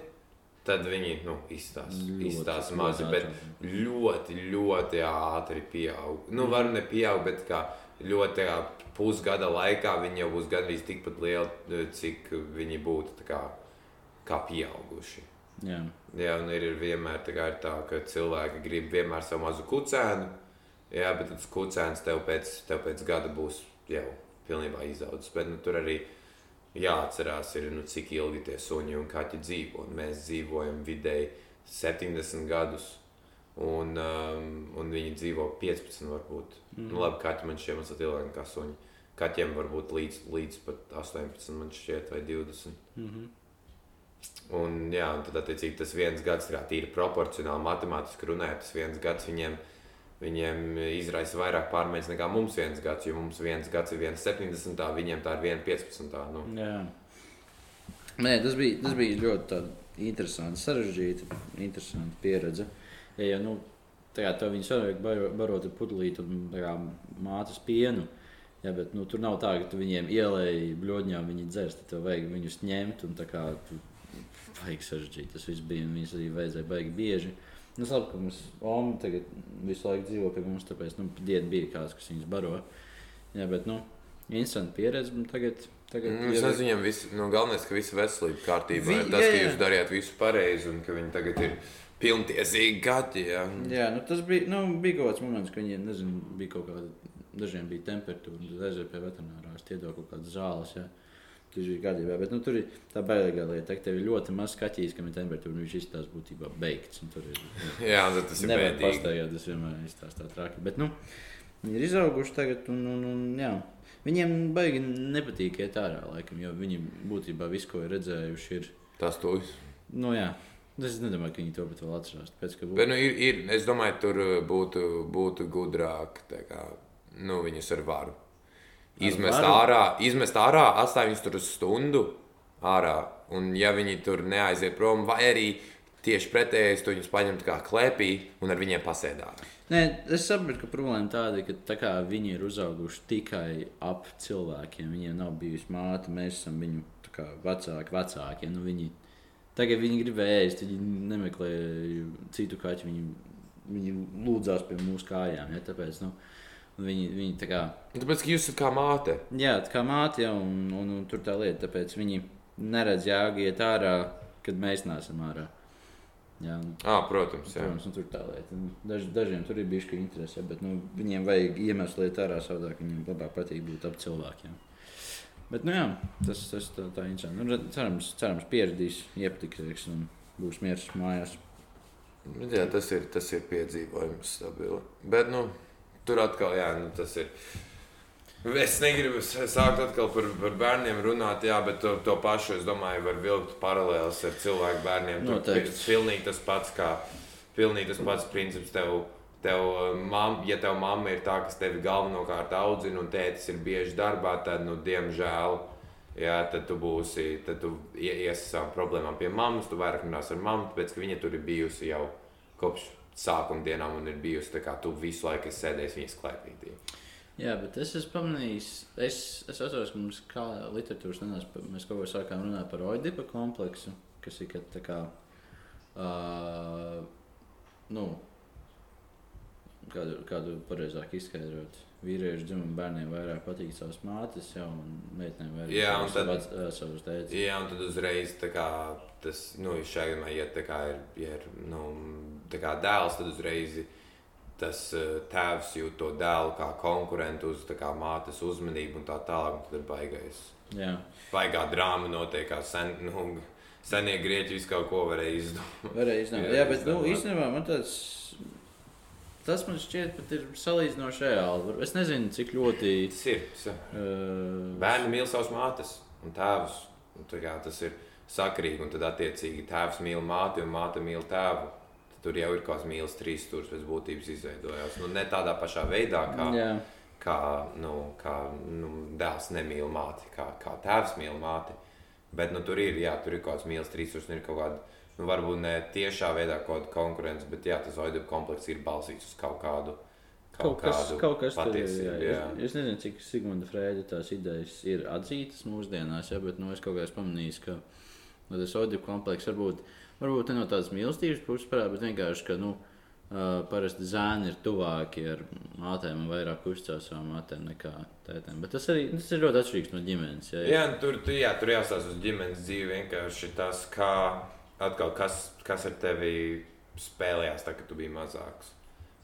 tad viņi nu, izstās, Ļoti, izstās ļoti mazi, bet ļoti, ļoti ātri pieaug. Nu, var ne pieaug, bet kā ļoti kā, pusgada laikā viņi jau būs gandrīz tikpat lieli, cik viņi būtu kā, kā pieauguši. Jā. Jā, un ir vienmēr tā, ir tā, ka cilvēki grib vienmēr savu mazu kucēnu, jā, bet tas kucēns tev pēc, tev pēc gada būs jau pilnībā izaudzis. Bet nu, tur arī jāatcerās, ir, nu, cik ilgi tie suņi un kaķi dzīvo. Un mēs dzīvojam vidēji 70 gadus. Un, um, un viņi dzīvo 15, varbūt. Mm. Nu, labi, kaķi man šķiet mazliet ilgāk nekā suņi. Kaķiem varbūt līdz, līdz pat 18, man šķiet, vai 20. Mm -hmm. Un, jā, un tad, attiecīgi, tas viens gads, kā tīri proporcionāli, matemātiski runājot, tas viens gads viņiem, viņiem izraisa vairāk pārmaiņas nekā mums viens gads. Jo mums viens gads ir 1,70, viņiem tā ir 1,15. Nu. Jā. Nē, tas bija, tas bija ļoti interesanti, sarežģīti, interesanti pieredze. Ja, ja, nu, tā kā viņi vajag baro, barot ar pudelīti un kā, mātes pienu. Ja, bet, nu, tur nav tā, ka tu viņiem ielēji bludiņā, viņi dzers. Tad tev vajag viņus ņemt un tā kā tu baigi sarežģīti. Tas viss bija un viņas arī vajadzēja baigi bieži. Nu, labi, ka mums Oma tagad visu laiku dzīvo pie mums, tāpēc nu, diena bija kāds, kas viņus baro. Jā, bet, nu, interesanti pieredze. un Tagad, tagad Nu, es nezinu, viņam viss, nu, galvenais, ka visa veselība kārtībā. Vi- tas, jā, ka jā. jūs darījāt visu pareizi un ka viņi tagad ir pilntiesīgi gati. Jā. Jā, nu, tas bija, nu, bija kaut kāds moments, kad viņiem nezinu, bija kaut kāda, dažiem bija temperatūra, aizēja pie veterinārā, iedod kaut kādas zāles. Jā. Bija gadījumā, bet nu, tur ir tā bailīgā lieta, ka tev ir ļoti maz skatīts, kam ir temperatūra, viņš izstāsta būtībā beigts. un Tur ir jā, un tad tas ir bēdīgi. pastaigāt, tas vienmēr izstāsta tā traki. Bet, nu, viņi ir izauguši tagad, un, un, un jā. Viņiem baigi nepatīk iet ārā, laikam, jo viņi būtībā visu, ko ir redzējuši, ir. Tas tuvis. Nu, jā, es nedomāju, ka viņi to pat vēl atcerās. Tāpēc, ka Bet, nu, ir, ir, es domāju, tur būtu, būtu gudrāk kā, nu, viņus ar varu. Izmest ārā, izmest ārā, atstāt viņus tur uz stundu ārā. Un, ja viņi tur neaiziet prom, vai arī tieši pretēji, tu viņus paņemt kā klēpī un ar viņiem pasēdāt. Nē, es saprotu, ka problēma tāda, ka tā kā viņi ir uzauguši tikai ap cilvēkiem, viņiem nav bijusi māte, mēs esam viņu vecāki, vecāki. Nu, viņi, tagad viņi grib ēst, viņi nemeklē citu kaķu, viņi, viņi lūdzās pie mūsu kājām. Ja, tāpēc, nu, viņi, viņi tā kā, Tāpēc, ka jūs esat kā māte. jā, tā kā māte jau, un, un, un tur tā lieta, tāpēc viņi neredz jēgu iet ārā, kad mēs neesam ārā. Jā, un, À, protams, jā. Protams, nu, tur tā lieta. Nu, Daž, dažiem tur ir bijusi interese, bet nu, viņiem vajag iemeslu liet ārā savādāk. Viņiem labāk patīk būt ap cilvēkiem. Bet, nu, jā, tas, tas tā, tā interesanti. Nu, cerams, cerams pieradīs, iepatiks un būs miers mājās. Jā, tas ir, tas ir piedzīvojums stabili. Bet, nu, tur atkal, jā, nu, tas ir. Es negribu sākt atkal par, par bērniem runāt, jā, bet to, to pašu es domāju, var vilkt paralēlus ar cilvēku bērniem. Noteikti. pi- pilnīgi tas pats, kā pilnīgi tas pats princips tev. Tev, mam, ja tev mamma ir tā, kas tevi galvenokārt audzina, un tētis ir bieži darbā, tad, nu, diemžēl, jā, tad tu būsi, tad tu ie- iesi savām problēmām pie mammas, tu vairāk runāsi ar mammu, tāpēc, ka viņa tur ir bijusi jau kopš sākuma dienām un ir bijusi tā kā tu visu laiku esi sēdējis viņas klēpītī. Jā, bet es esmu pamanījis, es, es atceros, ka mums kā literatūras dienās pa- mēs kaut ko sākām runāt par oidipa kompleksu, kas ir kad tā kā, uh, nu, kādu, kādu pareizāk izskaidrot. Vīriešu dzimumu bērniem vairāk patīk savas mātes, jau, meitenēm vairāk Jā, un tad- vac- ā, savus tētis. Jā, un tad uzreiz kā, tas, nu, šajā gadījumā, ja tā kā ir, ja ir nu, tā kā dēls, tad uzreiz tas eh, tēvs jūt to dēlu kā konkurentu uz kā mātes uzmanību un tā tālāk. un Tad ir baigais. Jā, Baigā drāma notiek, kā sen, nu, senie grieķi visu kaut ko varēja izdomāt. varēja izdomāt. Jā, Jā, bet, nu, izdomāt. īstenībā man tāds, tas man šķiet pat ir salīdzinoši reāli. Es nezinu, cik ļoti. Tas ir. Uh, Bērni mīl savus mātes un tēvus. Un kā tas ir sakrīgi, un tad attiecīgi tēvs mīl māti un māte mīl tēvu. Tad tur jau ir kaut kāds mīlestības trīs stūris pēc būtības izveidojās. Nu, ne tādā pašā veidā, kā, jā. kā, nu, kā nu, dēls nemīl māti, kā, kā tēvs mīl māti. Bet nu, tur ir, jā, tur ir kaut kāds mīlestības trīs stūris, un ir kaut kāda, nu, varbūt ne tiešā veidā kaut kāda konkurence, bet jā, tas oidu komplekss ir balstīts uz kaut kādu. Kaut kas, kādu kaut kas tur ir. patiesību, Jā. Es, es nezinu, cik Sigmunda Freida tās idejas ir atzītas mūsdienās, ja, bet nu, es kaut kā esmu pamanījis, ka nu, tas audio komplekss varbūt, varbūt no tādas mīlestības puses parāda, bet vienkārši, ka nu, Uh, parasti zēni ir tuvāki ar mātēm un vairāk uzticās savām mātēm nekā tētēm. Bet tas arī tas ir ļoti atšķirīgs no ģimenes. Jā, Jā, nu, tur, tu, jā, tur jāstāsta uz ģimenes dzīvi. Vienkārši tas, kā atkal, kas, kas ar tevi spēlējās, tad, kad tu biji mazāks.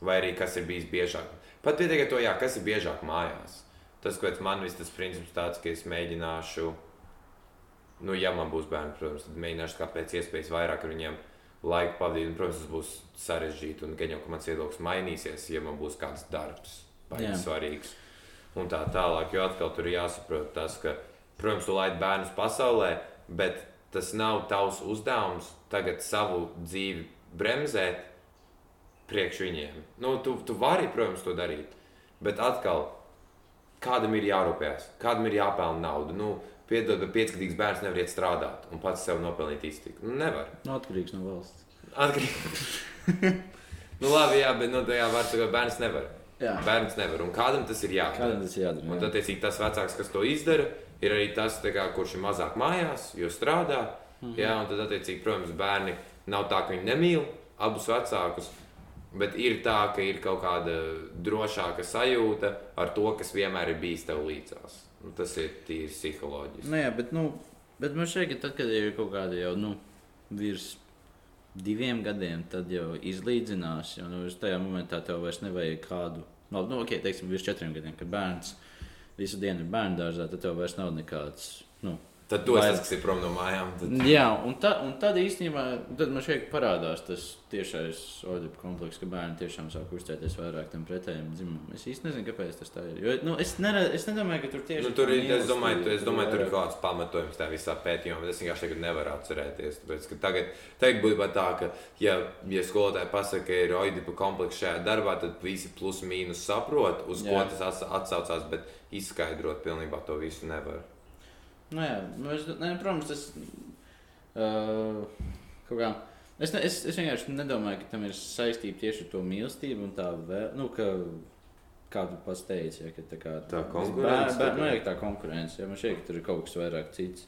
Vai arī kas ir bijis biežāk. Pat pietiek ar to, jā, kas ir biežāk mājās. Tas, kāpēc man viss tas princips tāds, ka es mēģināšu, nu, ja man būs bērni, protams, tad mēģināšu kā pēc iespējas vairāk ar viņiem laiku pavadīt. Un, protams, tas būs sarežģīti un gan jau, ka mans viedoklis mainīsies, ja man būs kāds darbs, Jā. baigi svarīgs. Un tā tālāk, jo atkal tur jāsaprot tas, ka, protams, tu laidi bērnus pasaulē, bet tas nav tavs uzdevums tagad savu dzīvi bremzēt priekš viņiem. Nu, tu, tu vari, protams, to darīt, bet atkal, kādam ir jārūpējas, kādam ir jāpelna nauda. Nu, Piedod, bet piecgadīgs bērns nevar iet strādāt un pats sev nopelnīt iztiku. Nu, nevar. Nu, atkarīgs no valsts. Atkarīgi. nu, labi, jā, bet no tajā var teikt, bērns nevar. Jā. Bērns nevar. Un kādam tas ir jādara? Kādam tas ir jādara? Un jā. tad, attiecīgi, tas vecāks, kas to izdara, ir arī tas, kā, kurš ir mazāk mājās, jo strādā. Mm -hmm. Jā, tad, attiecīgi, protams, bērni nav tā, ka viņi nemīl abus vecākus. Bet ir tā, ka ir kaut kāda drošāka sajūta ar to, kas vienmēr ir bijis tev līdzās. Nu, tas ir tīri psiholoģiski. Nu, jā, bet, nu, bet man šķiet, ka tad, kad ir kaut kāda jau nu, virs diviem gadiem, tad jau izlīdzinās. Jo nu, tajā momentā tev vairs nevajag kādu, no, nu, ok, teiksim, virs četriem gadiem, kad bērns visu dienu ir bērnu dārzā, tad tev vairs nav nekāds. Nu, Tad tu esi tas, kas ir prom no mājām. Tad... Jā, un, ta, un tad īstenībā tad man šeit parādās tas tiešais odepu komplekss, ka bērni tiešām sāk uzticēties vairāk tam pretējam dzimumam. Es īsti nezinu, kāpēc tas tā ir. Jo, nu, es, neredz, es nedomāju, ka tur tieši Nu, tur ir, es domāju, tu, es domāju, tur ir kaut kāds pamatojums tajā visā pētījumā, bet es vienkārši tagad nevaru atcerēties. Tāpēc, tagad, tagad pat tā, ka, ja, ja skolotāji pasaka, ka ir oidipu komplekss šajā darbā, tad visi plus mīnus saprot, uz Jā. Ko tas ats- atsaucās, bet izskaidrot pilnībā to visu nevar. Nu, jā, nu, es, ne, protams, tas uh, kaut kā. Es, ne, es, es vienkārši nedomāju, ka tam ir saistība tieši ar to mīlestību un tā vēl. Nu, ka, kā tu pats teici, ja, ka tā, kā, Tā konkurence, bērn- tā Nu, jā, tā konkurence. Ja, man ka tur ir kaut kas vairāk cits.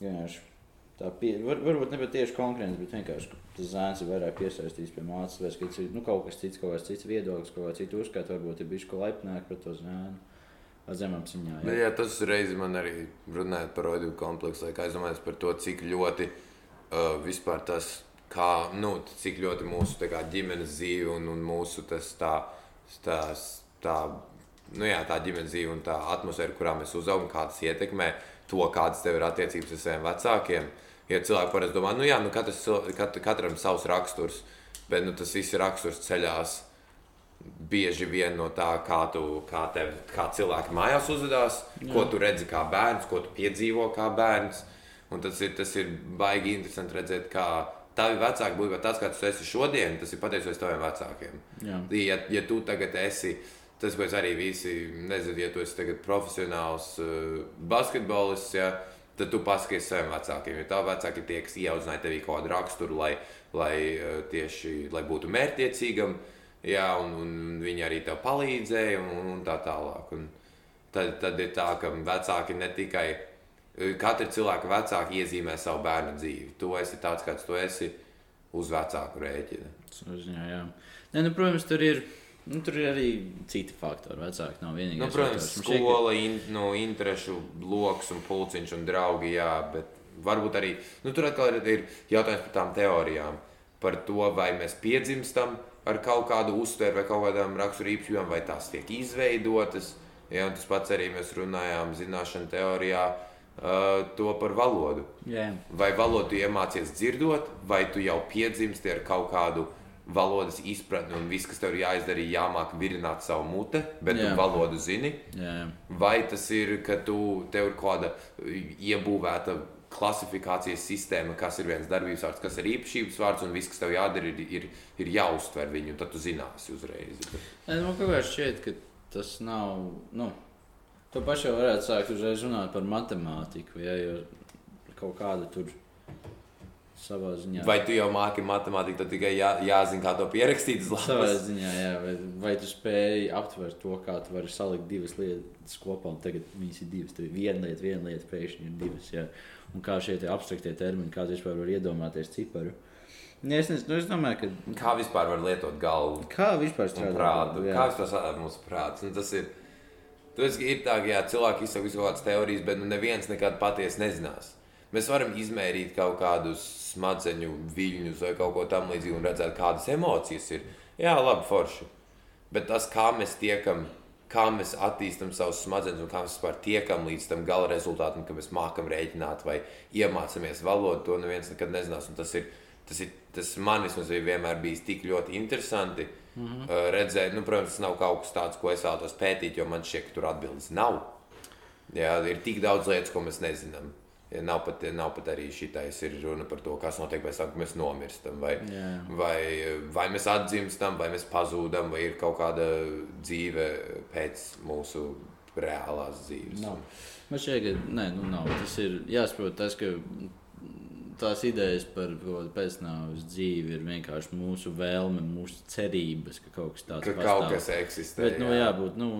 Vienkārši. Tā pie, var, varbūt ne pat tieši konkurence, bet vienkārši tas zēns ir vairāk piesaistīts pie mācības, vai ka nu, kaut kas cits, kaut kāds cits viedoklis, kaut kāda cita uzskata, varbūt ir bijis ko laipnāk par to zēnu. Zemapziņā. Bet, jā, tas reizi man arī runājot par oidipu kompleksu, lai aizdomājas par to, cik ļoti uh, vispār tas, kā, nu, cik ļoti mūsu kā, ģimenes dzīve un, un mūsu tas tā, tās, tā, nu, jā, tā ģimenes dzīve un tā atmosfēra, kurā mēs uzaugam, kā tas ietekmē to, kādas tev ir attiecības ar saviem vecākiem. Ja cilvēki parasti domā, nu jā, nu katrs, kat, katram savs raksturs, bet nu, tas viss raksturs ceļās bieži vien no tā, kā, tu, kā, tev, kā cilvēki mājās uzvedās, Jā. ko tu redzi kā bērns, ko tu piedzīvo kā bērns. Un tas ir, tas ir baigi interesanti redzēt, kā tavi vecāki būtu tāds, kāds tu esi šodien. Tas ir pateicoties taviem vecākiem. Jā. Ja, ja tu tagad esi, tas pēc arī visi, nezinu, ja tu esi tagad profesionāls uh, basketbolists. Ja, Tad tu paskaties saviem vecākiem, jo tā vecāki ir tie, kas ieaudzināja tevī kaut kādu raksturu, lai, lai uh, tieši lai būtu mērķtiecīgam. Jā, un, un viņi arī tev palīdzēja, un, un tā tālāk. Un tad, tad ir tā, ka vecāki ne tikai katra cilvēka vecāki iezīmē savu bērnu dzīvi. Tu esi tāds, kāds tu esi uz vecāku rēķina. Ziņā, jā. Nē, nu, protams, tur ir, nu, tur ir arī citi faktori. Vecāki nav vienīgais. Nu, protams, faktors. Skola, in, nu, interešu lokus un pulciņš un draugi, jā, bet varbūt arī nu, tur atkal ir, ir jautājums par tām teorijām. Par to, vai mēs piedzimstam ar kaut kādu uztveru vai kaut kādām raksturīpašībām, vai tās tiek izveidotas. Ja, tas pats arī mēs runājām zināšanu teorijā, uh, to par valodu. Jā, Vai valodu iemācies dzirdot, vai tu jau piedzimsti ar kaut kādu valodas izpratni, un viss, kas tev ir jāizdara, ir jāmāk virināt savu muti, bet Jā. tu valodu zini. jā. Vai tas ir, ka tu, tev ir kāda iebūvēta klasifikācijas sistēma, kas ir viens darbības vārds, kas ir īpašības vārds, un viss, kas tev jādara, ir, ir, ir jāuztver viņu, tad tu zināsi uzreiz. Nē, nu, man kaut kā šķiet, ka tas nav. Nu, to pašu jau varētu sākt uzreiz runāt par matemātiku, ja jo kaut kāda tur savā ziņā. Vai tu jau māki matemātiku, tad tikai jā, jāzina, kā to pierakstīt uz Savā lapas. ziņā, jā, vai, vai tu spēj aptvert to, kā tu vari salikt divas lietas kopā, un tagad viņas ir divas. Tur ir viena lieta, viena lieta, pēkšņi ir divas. Jā. Un kā šie te abstraktie termini, kāds vispār var iedomāties ciparu. Ja es, nezinu, nu, es domāju, ka. Kā vispār var lietot galvu? Kā vispār strādāt? Prātu. Kā vispār strādāt mūsu prāts? Un tas ir. Tas ir tā, ka jā, cilvēki izsaka visu kādas teorijas, bet nu, neviens nekad patiesi nezinās. Mēs varam izmērīt kaut kādus smadzeņu viļņus vai kaut ko tamlīdzīgu un redzēt, kādas emocijas ir. Jā, labi, forši. Bet tas, kā mēs tiekam kā mēs attīstām savus smadzenes un kā mēs vispār tiekam līdz tam gala rezultātam, ka mēs mākam rēķināt vai iemācāmies valodu, to neviens nekad nezinās. Un tas ir, tas ir, tas man vismaz vienmēr bijis tik ļoti interesanti mm -hmm. uh, redzēt. Nu, protams, tas nav kaut kas tāds, ko es vēlos pētīt, jo man šķiet, ka tur atbildes nav. Jā, ir tik daudz lietas, ko mēs nezinām. Nav pat, nav pat arī šitais ir runa par to, kas notiek pēc tam, kad mēs nomirstam. Vai, Jā. vai, vai mēs atdzimstam, vai mēs pazūdam, vai ir kaut kāda dzīve pēc mūsu reālās dzīves. Nav. Man šķiet, ka nē, nu nav. Tas ir jāsaprot, tas, ka tās idejas par pēcnāvus dzīvi ir vienkārši mūsu vēlme, mūsu cerības, ka kaut kas tāds ka pastāv. kaut kas eksistē. Bet, nu, jā. jābūt, nu,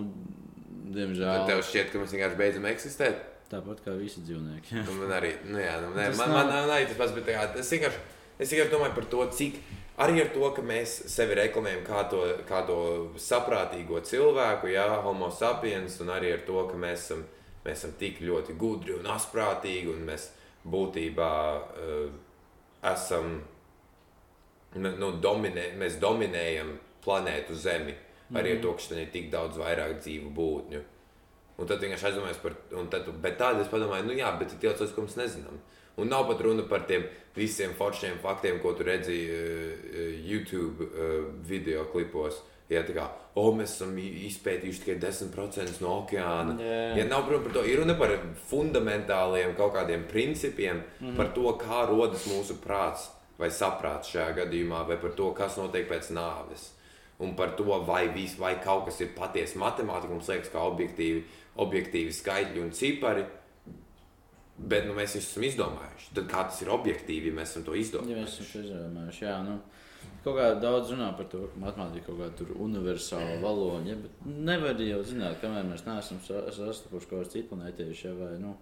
diemžēl. Tad tev šķiet, ka mēs vienkārši beidzam eksistēt? Tāpat kā visi dzīvnieki. Nu, man arī, nu, jā, nu, nē, man, man, man arī tas pats, bet jā, es vienkārši, es vienkārši domāju par to, cik arī ar to, ka mēs sevi reklamējam kā to, kā to saprātīgo cilvēku, jā, homo sapiens, un arī ar to, ka mēs esam, mēs esam tik ļoti gudri un asprātīgi, un mēs būtībā uh, esam, nu, dominē, mēs dominējam planētu Zemi, arī mm -hmm. ar to, ka šeit ir tik daudz vairāk dzīvu būtņu. Un tad vienkārši aizdomājos par to. Bet tādā es padomāju, nu jā, bet ir tie cilvēki, ko mēs nezinām. Un nav pat runa par tiem visiem foršiem faktiem, ko tu redzēji uh, YouTube uh, video klipos. Ja, tā kā oh, mēs esam izpētījuši tikai 10% no okeāna. Yeah. Ja nav runa par to, ir runa par fundamentāliem kaut kādiem principiem, mm -hmm. par to, kā rodas mūsu prāts vai saprāts šajā gadījumā, vai par to, kas notiek pēc nāves. Un par to, vai, vis, vai kaut kas ir patiesa matemātika, mums liekas, kā objektīvi objektīvi skaitļi un cipari. Bet nu, mēs esam izdomājuši. Tad kā tas ir objektīvi, ja mēs esam to izdomājuši? Ja mēs esam to izdomājuši. Jā, nu, kaut kā daudz runā par to, ka matemātika ir kaut kāda universāla valoda. Ja, bet nevar jau zināt, kamēr mēs neesam sastapuši kaut kādas citas planētieši. Ja, vai, nu,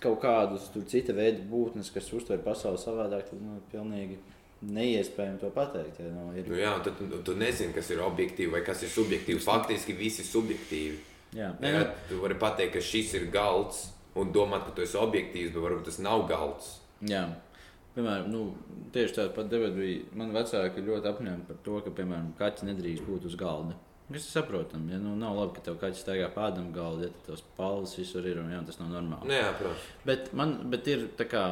kaut kādas cita veida būtnes, kas uztver pasauli savādāk, tad nu, pilnīgi neiespējami to pateikt. Ja, nu, ir... nu, jā, tad tu, tu nezini, kas ir objektīvi vai kas ir subjektīvi. Faktiski viss ir subjektīvi. Jā, jā, nu- tu vari pateikt, ka šis ir galds un domāt, ka tu esi objektīvs, bet varbūt tas nav galds. Jā. Piemēram, nu, tieši tāda pati debata bija. Man vecāki ļoti apņēma par to, ka, piemēram, kaķis nedrīkst būt uz galda. Tas ir saprotami. Ja? Nu, nav labi, ka tev kaķis staigā pādam galda, ja tas palvas visur ir un jā, tas nav normāli. Nu jā, protams. Bet man bet ir tā kā.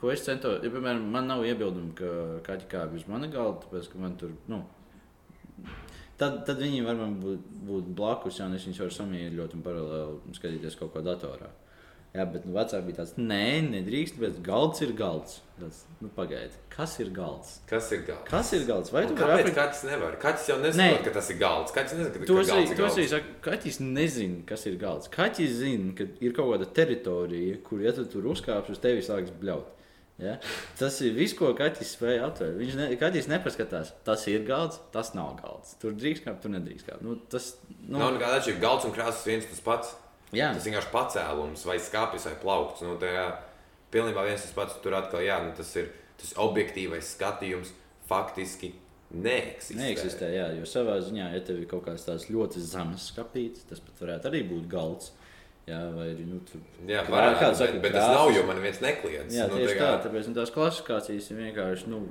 Ko es centos, ja, piemēram, man nav iebildumu, ka kaķi kāpj uz mana galda, tāpēc, ka man tur, nu, Tad, tad viņi var būt, būt blakus, un es viņus varu samīļot un paralēli skatīties kaut ko datorā. Jā, bet nu, vecāki bija tāds, nē, nedrīkst, bet galds ir galds. Tas, nu, pagaidi, kas ir galds? Kas ir galds? Kas ir galds? Vai tu vari apgādāt? Kaķis nevar. Kaķis jau nesaprot, ka tas ir galds. Kaķis nezina, ka tas ir galds. Arī saka, kaķis nezina, kas ir galds. Kaķis zina, ka ir kaut kāda teritorija, kur, ja tu tur uzkāpsi, uz tevi sāks bļaut. Ja? Tas ir viss, ko kaķis spēja atvērt. Viņš ne, kaķis nepaskatās, tas ir galds, tas nav galds. Tur drīkst kāpt, tur nedrīkst kāpt. Nu, tas nu... nav nekāda atšķirība. Galds un krāsas viens tas pats. Jā. Tas vienkārši pacēlums vai skāpis vai plaukts. Nu, ir pilnībā viens tas pats. Tur atkal jā, nu, tas ir tas objektīvais skatījums faktiski. Neeksistē. Neeksistē, jā, jo savā ziņā, ja tev ir kaut kāds tāds ļoti zemes skāpīts, tas pat varētu arī būt galds. Jā, vai arī nu, tur jā, varētu, kāds bet, bet tas nav, jo man viens nekliedz. Jā, nu, tieši tā, tā, tāpēc nu, tās klasifikācijas ir vienkārši. Nu,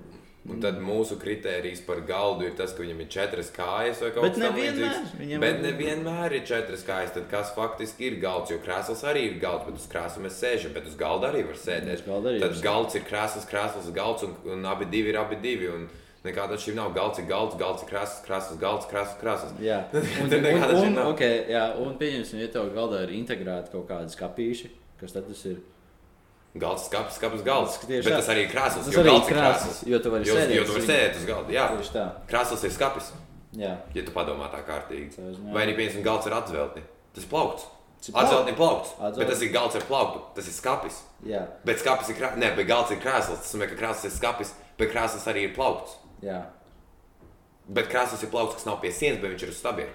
Un tad mūsu kritērijs par galdu ir tas, ka viņam ir četras kājas vai kaut kas tāds. Bet nevienmēr ir četras kājas. Tad kas faktiski ir galds? Jo krēsls arī ir galds, bet uz krēsla mēs sēžam, bet uz galda arī var sēdēt. Tad galds ir krēsls, krēsls, galds un, un abi divi ir abi divi. Un, Nekāda šī nav. Galds ir galds, galds ir krāsas, krāsas, galds, krāsas, krāsas. Jā, un, un, un, okay, jā, un pieņemsim, ja tev galdā ir integrēti kaut kādi skāpīši, kas tad tas ir? Galds, skats, skats, galds. Tieši bet tas arī ir krāsas. Tas arī ir krāsas, jo tu vari sēdēt. Jo tu vari sēdēt uz galda. Jā, tieši tā. Krāsas ir skapis. Jā. Ja tu padomā tā kārtīgi. Vai arī, piemēram, galds ir atvelti. Tas plaukts. Atzeltni plaukts. Atzeltni. Bet tas ir galds ar plauktu. Tas ir skapis. Jā. Bet skapis ir krāsas. Nē, bet galds ir krāsas. Tas nozīmē, ka krāsas ir skapis, bet krāsas arī ir plaukts. Jā. Bet krāsas ir plaukts, kas nav pie sienas, bet viņš ir uz stabiem.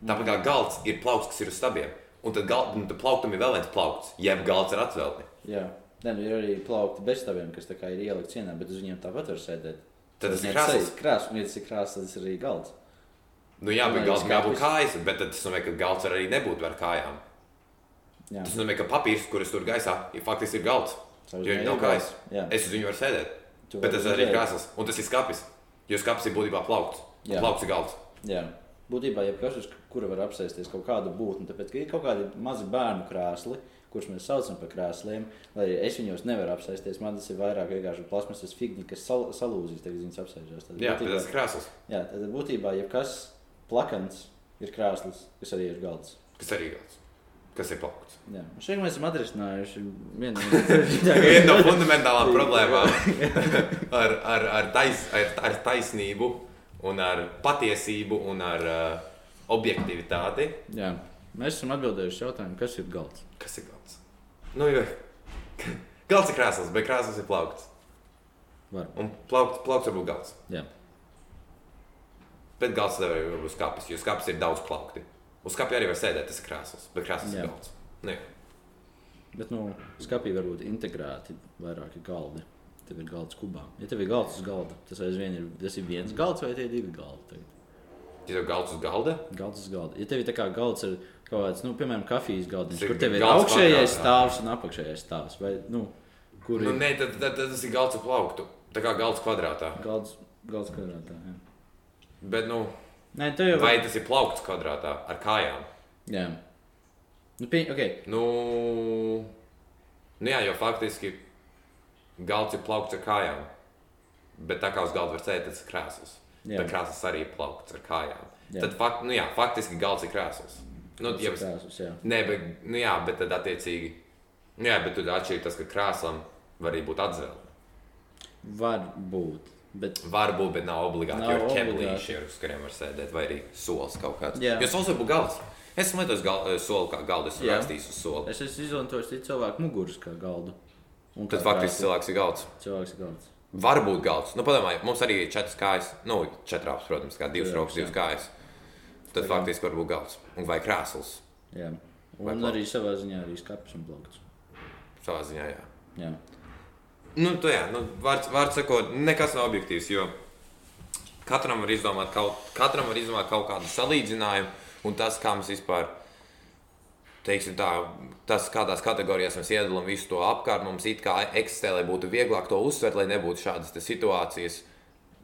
Tāpat kā galds ir plaukts, kas ir uz stabiem. Un tad, gal, un tad plauktam ir vēl viens plaukts, jeb galds ar atveltni. Jā. Nē, nu ir arī plaukti bez stāviem, kas ir ielikti cienā, bet uz viņiem tāpat var sēdēt. Tad tas ir krāsas. sejas Krāsa, un ja tas ir krāsa, tad tas ir arī galds. Nu, jā, bet galds jābūt kājas, bet tad tas nozīmē, ka galds arī nebūt ar kājām. Jā, Tas nozīmē, ka papīrs, kurš tur gaisā, ir faktiski ir galds. Caur Jo ir nav kājas. Es uz viņu varu sēdēt. Tu Bet tas arī ir krāsas. Un tas ir skāpis. Jo skāpis ir būtībā plaukts. Plaukts ir galds. Jā. Būtībā, jebkas, uz kura var apsēsties kaut kādu būtni, tāpēc, ir kaut kādi mazi bērnu krēsli, kurus mēs saucam par krēsliem, lai es viņos nevaru apsēsties. Man tas ir vairāk vienkārši plasmasas figņi, kas sal, salūzīs, tad viņas apsēžās. Tad Jā, būtībā- tas ir krāsas. Jā, tad būtībā jebkas plakans ir krēsls, kas arī ir galds. Kas arī ir galds. Kas ir. Un Šeit mēs esam atrisinājuši vienu no fundamentālām problēmām ar, ar, ar, tais, ar, ar taisnību, un ar patiesību un ar uh, objektivitāti. Jā, mēs esam atbildējuši jautājumu, kas ir galds. Kas ir galds? Nu, jo, galds ir krāsas, bet krāsas ir plaukts. Var. Un plaukts, plaukts var būt galds. Jā. Bet galds nevar būt skāpis, jo skāpis ir daudz plaukti. Uz skāpja arī var sēdēt, tas ir krāsas, bet krāsas ir galds. Nu, jā. Bet, nu, skāpī var būt integrēti vairāki galdi. Tev ir galds kubā. Ja tev ir galds uz galda, tas aizvien ir, tas ir viens galds vai tie ir divi galdi. Tagad. Ja tev galds uz galda, Galds uz galda. Ja tev ir tā kā galds ar kaut kāds, nu, piemēram, kafijas galdiņš, ir kur tev ir augšējais stāvs un apakšējais stāvs, vai, nu, kur nu, ir nē, tad, tad, tad tas ir galds ar plauktu. Tā kā galds kvadrātā. galds, galds kvadrātā. Jā. Bet, nu, Nē, jau vai tas ir plaukts kvadrātā ar kājām? Jā. Nu, pie, okay. Nu, nu jā, jo faktiski galds ir plaukts ar kājām. Bet tā kā uz galda var sēdēt, tas ir krāsas. Jā. Tad krāsas arī ir plaukts ar kājām. Jā. Tad fakt, nu jā, faktiski galds ir krāsas. Nu, Tas ja ir krāsas, jā. Nē, bet, nu jā, bet tad attiecīgi. Nu jā, bet tur atšķirīgi tas, ka krāsām var arī būt atzvēl. Var būt. Bet, Varbūt, bet nav obligāti. Nav jo ir ķeblīši, uz kuriem var sēdēt, vai arī solis kaut kāds. Jā. Jo solis var būt galds. Es esmu lietojis gal, soli kā galdu, esmu Jā. rakstījis uz soli. es esmu izmantojis cilvēku muguras kā galdu. Un Tad faktiski cilvēks ir galds. cilvēks ir galds. Var būt galds. Nu, padomājiet, mums arī ir četras kājas, nu, četrās, protams, kā divas rokas, divas kājas. Tad kā- faktiski var būt galds. Un vai krēsls Jā. Vai Un plaukts. arī savā ziņā arī skats un plaukts. savā ziņā, jā. Jā. Nu, tu jā, nu, var, var sakot, nekas nav objektīvs, jo katram var izdomāt kaut, katram var izdomāt kaut kādu salīdzinājumu, un tas, kā mēs vispār, teiksim tā, tas, kādās kategorijās mēs iedalām visu to apkārt, mums it kā eksistē, lai būtu vieglāk to uztvert, lai nebūtu šādas situācijas.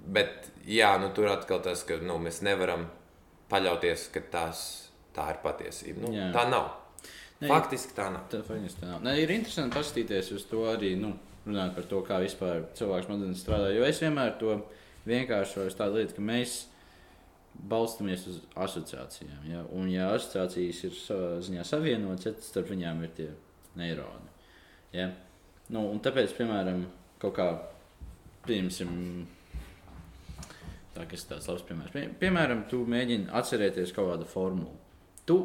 Bet, jā, nu, tur atkal tas, ka nu, mēs nevaram paļauties, ka tās, tā ir patiesība. Nu, Jā. tā nav. Ne, Faktiski tā nav. Tā tā nav. Ne, ir interesanti paskatīties uz to arī, nu, runāt par to, kā vispār cilvēks smadzenes strādā. Jo es vienmēr to vienkāršoju uz tādu lietu, ka mēs balstamies uz asociācijām. Ja? Un, ja asociācijas ir savā ziņā savienotas, tad starp viņām ir tie neironi. Ja? Nu, un tāpēc, piemēram, kaut kā pieņemsim. Tā ir tāds labs piemērs. Pie, piemēram, tu mēģini atcerēties kaut kādu formulu. Tu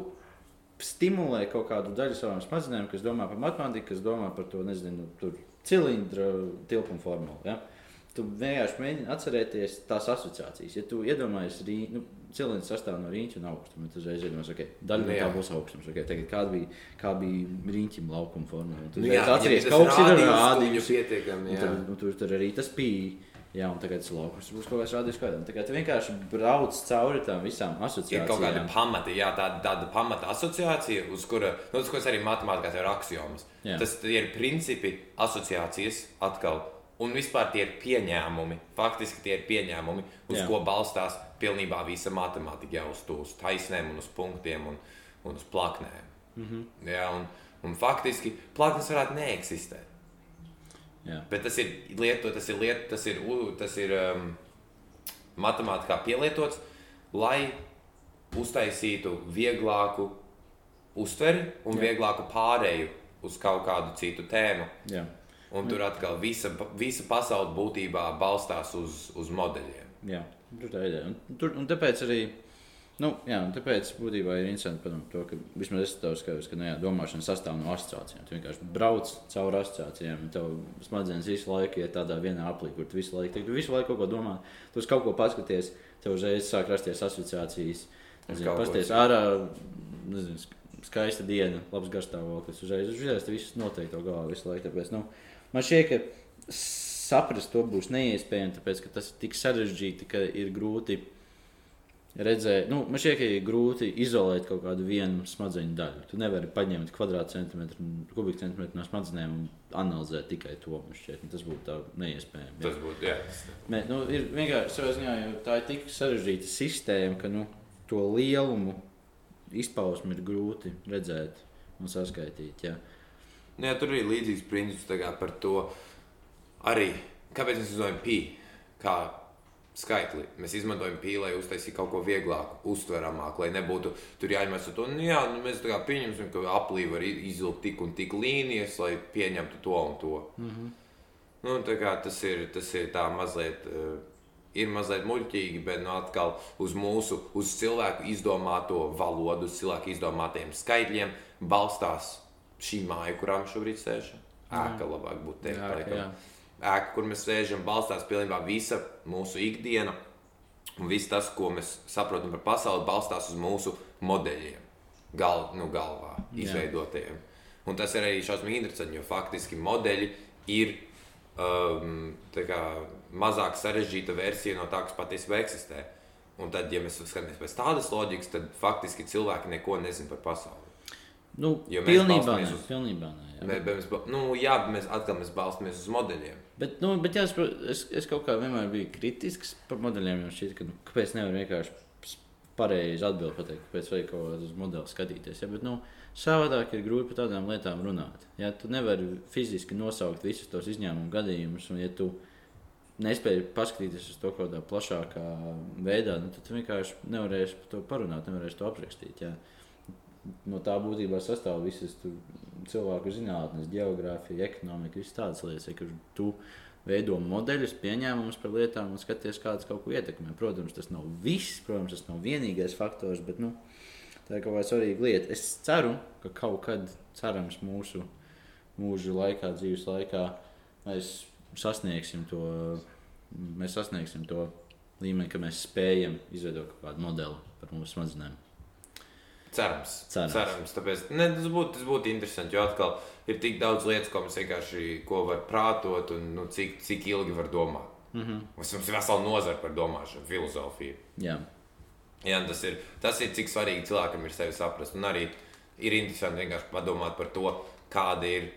stimulē kaut kādu daļu savām smadzenēm, kas domā par matemātiku, kas domā par to, nezinu, tur cilindra tilpuma formulu. Ja? Tu vienkārši mēģini atcerēties tās asociācijas. Ja tu iedomājies, ka nu, cilindrs sastāv no rīņķa un augstuma, tad uzreiz iedomājies, ka okay, daļa no Nu tā būs augstums. Okay, tagad, kāda bija, kā bija rīņķim laukuma formula? Tu Nu, jā, atceries, ka kas ir rādījums, pietiekami, Un jā. Tad, nu, tur, tur arī tas bija. Jā, un tagad tas laukums būs kaut kāds rādījums, kādam. Tā kā tu vienkārši brauc cauri tām visām Ir asociācijām. kaut kāda pamata, jā, tāda, tāda pamata asociācija, uz kura, nu, uz kuras arī matemātikā ir aksiomas. Jā. Tas ir principi, asociācijas atkal. Un vispār tie ir pieņēmumi. Faktiski tie ir pieņēmumi, uz Jā. ko balstās pilnībā visa matemātika. Jau uz, to, uz taisnēm, un uz punktiem un, un uz plaknēm. Mm. -hmm. jā, un, un faktiski plaknes varētu neeksistēt. Jā. Bet tas ir lietot, tas ir, liet, tas ir, tas ir um, matemātikā pielietots, lai uztaisītu vieglāku uztveri un Jā. vieglāku pārēju uz kaut kādu citu tēmu. Jā. Un tur atkal visa, visa pasaule būtībā balstās uz, uz modeļiem. Jā, tur tā ideja. Un, tur, un tāpēc arī, nu, jā, tāpēc būtībā ir interesanti padomāt to, ka vismaz es tev skatos, ka, nu, jā, domāšana sastāv no asociācijām. Tu vienkārši brauc cauri asociācijām, un tev smadzenes visu laiku ir tādā vienā aplī, kur tu visu laiku, tu visu laiku kaut ko domā, tu uz kaut ko paskaties, tev uzreiz sāk rasties asociācijas. Pasties ārā, nezinu, sk- skaista diena, labs garstāvoklis. Uzreiz, uzreiz viss noteikti to galvā visu laiku. Tāpēc, nu, man šķiet, ka saprast to būs neiespējami, tāpēc ka tas ir tik sarežģīti, ka ir grūti redzēt, nu, man šķiet, ka ir grūti izolēt kaut kādu vienu smadzeņu daļu. Tu nevari paņemt kvadrātcentimetru, kubikcentimetru no smadzenēm un analizēt tikai to. Man šķiet, tas būtu tā neiespējami. jā. Tas būtu, jā. Mē, nu, ir vienkārši savā ziņā, jo tā ir tik sarežģīta sistēma, ka nu, to lielumu izpausmi ir grūti redzēt un saskaitīt. Jā. Nu, jā, tur arī ir līdzīgs princips par to, arī kāpēc mēs izmantojam pi kā skaitli. Mēs izmantojam pi, lai uztaisītu kaut ko vieglāku, uztveramāku, lai nebūtu tur jāņemas ar to. Nu, jā, nu, mēs tā kā pieņemsim, ka aplī var izvilkt tik un tik līnijas, lai pieņemtu to un to. Mm -hmm. nu, tas ir, tas ir tā mazliet. Uh, Ir mazliet muļķīgi, bet nu, atkal uz mūsu, uz cilvēku izdomāto valodu, uz cilvēku izdomātajiem skaitļiem balstās šī māja, kurām šobrīd sēžam. Ēka labāk būtu teikt. Laikam jā. Ēka, kur mēs sēžam, balstās pilnībā visa mūsu ikdiena. Un viss tas, ko mēs saprotam par pasauli, balstās uz mūsu modeļiem, gal, nu, galvā Jā. izveidotajiem. Un tas ir arī šausmīgi interesanti, jo faktiski modeļi ir um, kā, mazāk sarežģīta versija no tā, kas patiesībā eksistē. Un tad, ja mēs skatāmies pēc tādas loģikas, tad faktiski cilvēki neko nezina par pasauli. Nu, Jo mēs pilnībā nē, uz- pilnībā nē. Jā. Mēs, mēs, nu, jā, mēs atkal mēs balstamies uz modeļiem. Bet, nu, bet jāsaprot, es, es kaut kā vienmēr biju kritisks par modeļiem. Jo šķiet, ka nu, kāpēc nevar vienkārši pareizi atbildēt, pateikt, kāpēc vajag kaut kādu modeli skatīties. Ja? Bet, nu, savādāk ir grūti par tādām lietām runāt. Ja tu nevari fiziski nosaukt visus tos izņēmumu gadījumus, un ja tu nespēji paskatīties uz to kaut kādā plašākā veidā, nu, tad vienkārši nevarēsi par to parunāt, nevarēsi to aprakstīt. Ja? No tā būtībā sastāv visas cilvēku zinātnes, geogrāfija, ekonomika, visas tādas lietas, ja, kur tu veido modeļus, pieņēmumus par lietām un skaties, kādas kaut ko ietekmē. Protams, tas nav viss, protams, tas nav vienīgais faktors, bet nu, tā ir kaut kāda svarīga lieta. Es ceru, ka kaut kad, cerams, mūsu mūža laikā, dzīves laikā, mēs sasniegsim to, mēs sasniegsim to līmeni, ka mēs spējam izveidot kaut kādu modeli par mūsu smadzenēm. Cerams. Cerams. Cerams. Tāpēc, ne, tas būtu tas būtu interesanti, jo atkal ir tik daudz lietas, ko mēs vienkārši ko var prātot un nu, cik, cik ilgi var domāt. Mm -hmm. Mums ir vesela nozara par domāšanu, filozofiju. Jā, Jā, tas ir, tas ir cik svarīgi cilvēkam ir sevi saprast. Un arī ir interesanti vienkārši padomāt par to, kāda ir.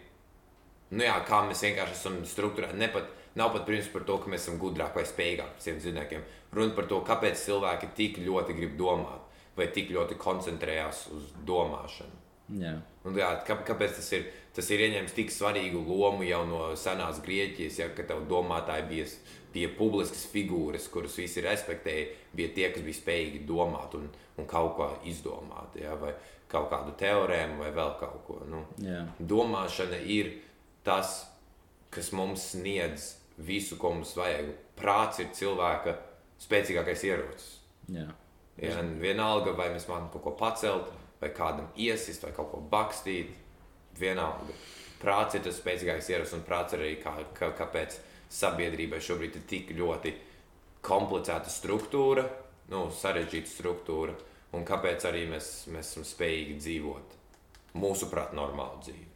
Nu jā, kā mēs vienkārši esam struktūrēti. Pat, nav pat princips par to, ka mēs esam gudrāki vai spējīgāki par citiem dzīvniekiem. Runa par to, kāpēc cilvēki tik ļoti grib domāt vai tik ļoti koncentrējās uz domāšanu. jā. Un, jā, kā, kāpēc tas ir? Tas ir ieņēmis tik svarīgu lomu jau no senās Grieķijas, ja, kad tev domātāji bija, bija publiskas figūras, kuras visi respektēja, bija tie, kas bija spējīgi domāt un, un kaut ko izdomāt, ja, vai kaut kādu teorēmu, vai vēl kaut ko. Nu, jā. domāšana ir tas, kas mums sniedz visu, ko mums vajag. Prāts ir cilvēka spēcīgākais ierocis. jā. Ja, vienalga, vai mēs mākam kaut ko pacelt, vai kādam iesist, vai kaut ko bakstīt, vienalga. Prāts ir tas spēcīgākais ierocis, un prāts arī kā, kā, kāpēc sabiedrībai šobrīd ir tik ļoti komplicēta struktūra, nu, sarežģīta struktūra, un kāpēc arī mēs, mēs esam spējīgi dzīvot mūsuprāt normālu dzīvi.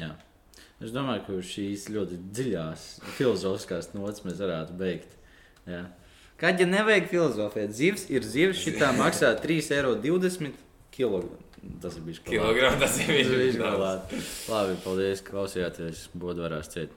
Jā. Es domāju, ka šīs ļoti dziļās filozofiskās nots mēs varētu beigt. Jā. Kad ja nevajag filozofēt, zivs ir zivs, šī tā maksā 3,20 eiro. Tas ir bijis Kilogramu tas ir Tas ir bijis galā. Labi, paldies, klausījāties. Bodvarās ciet.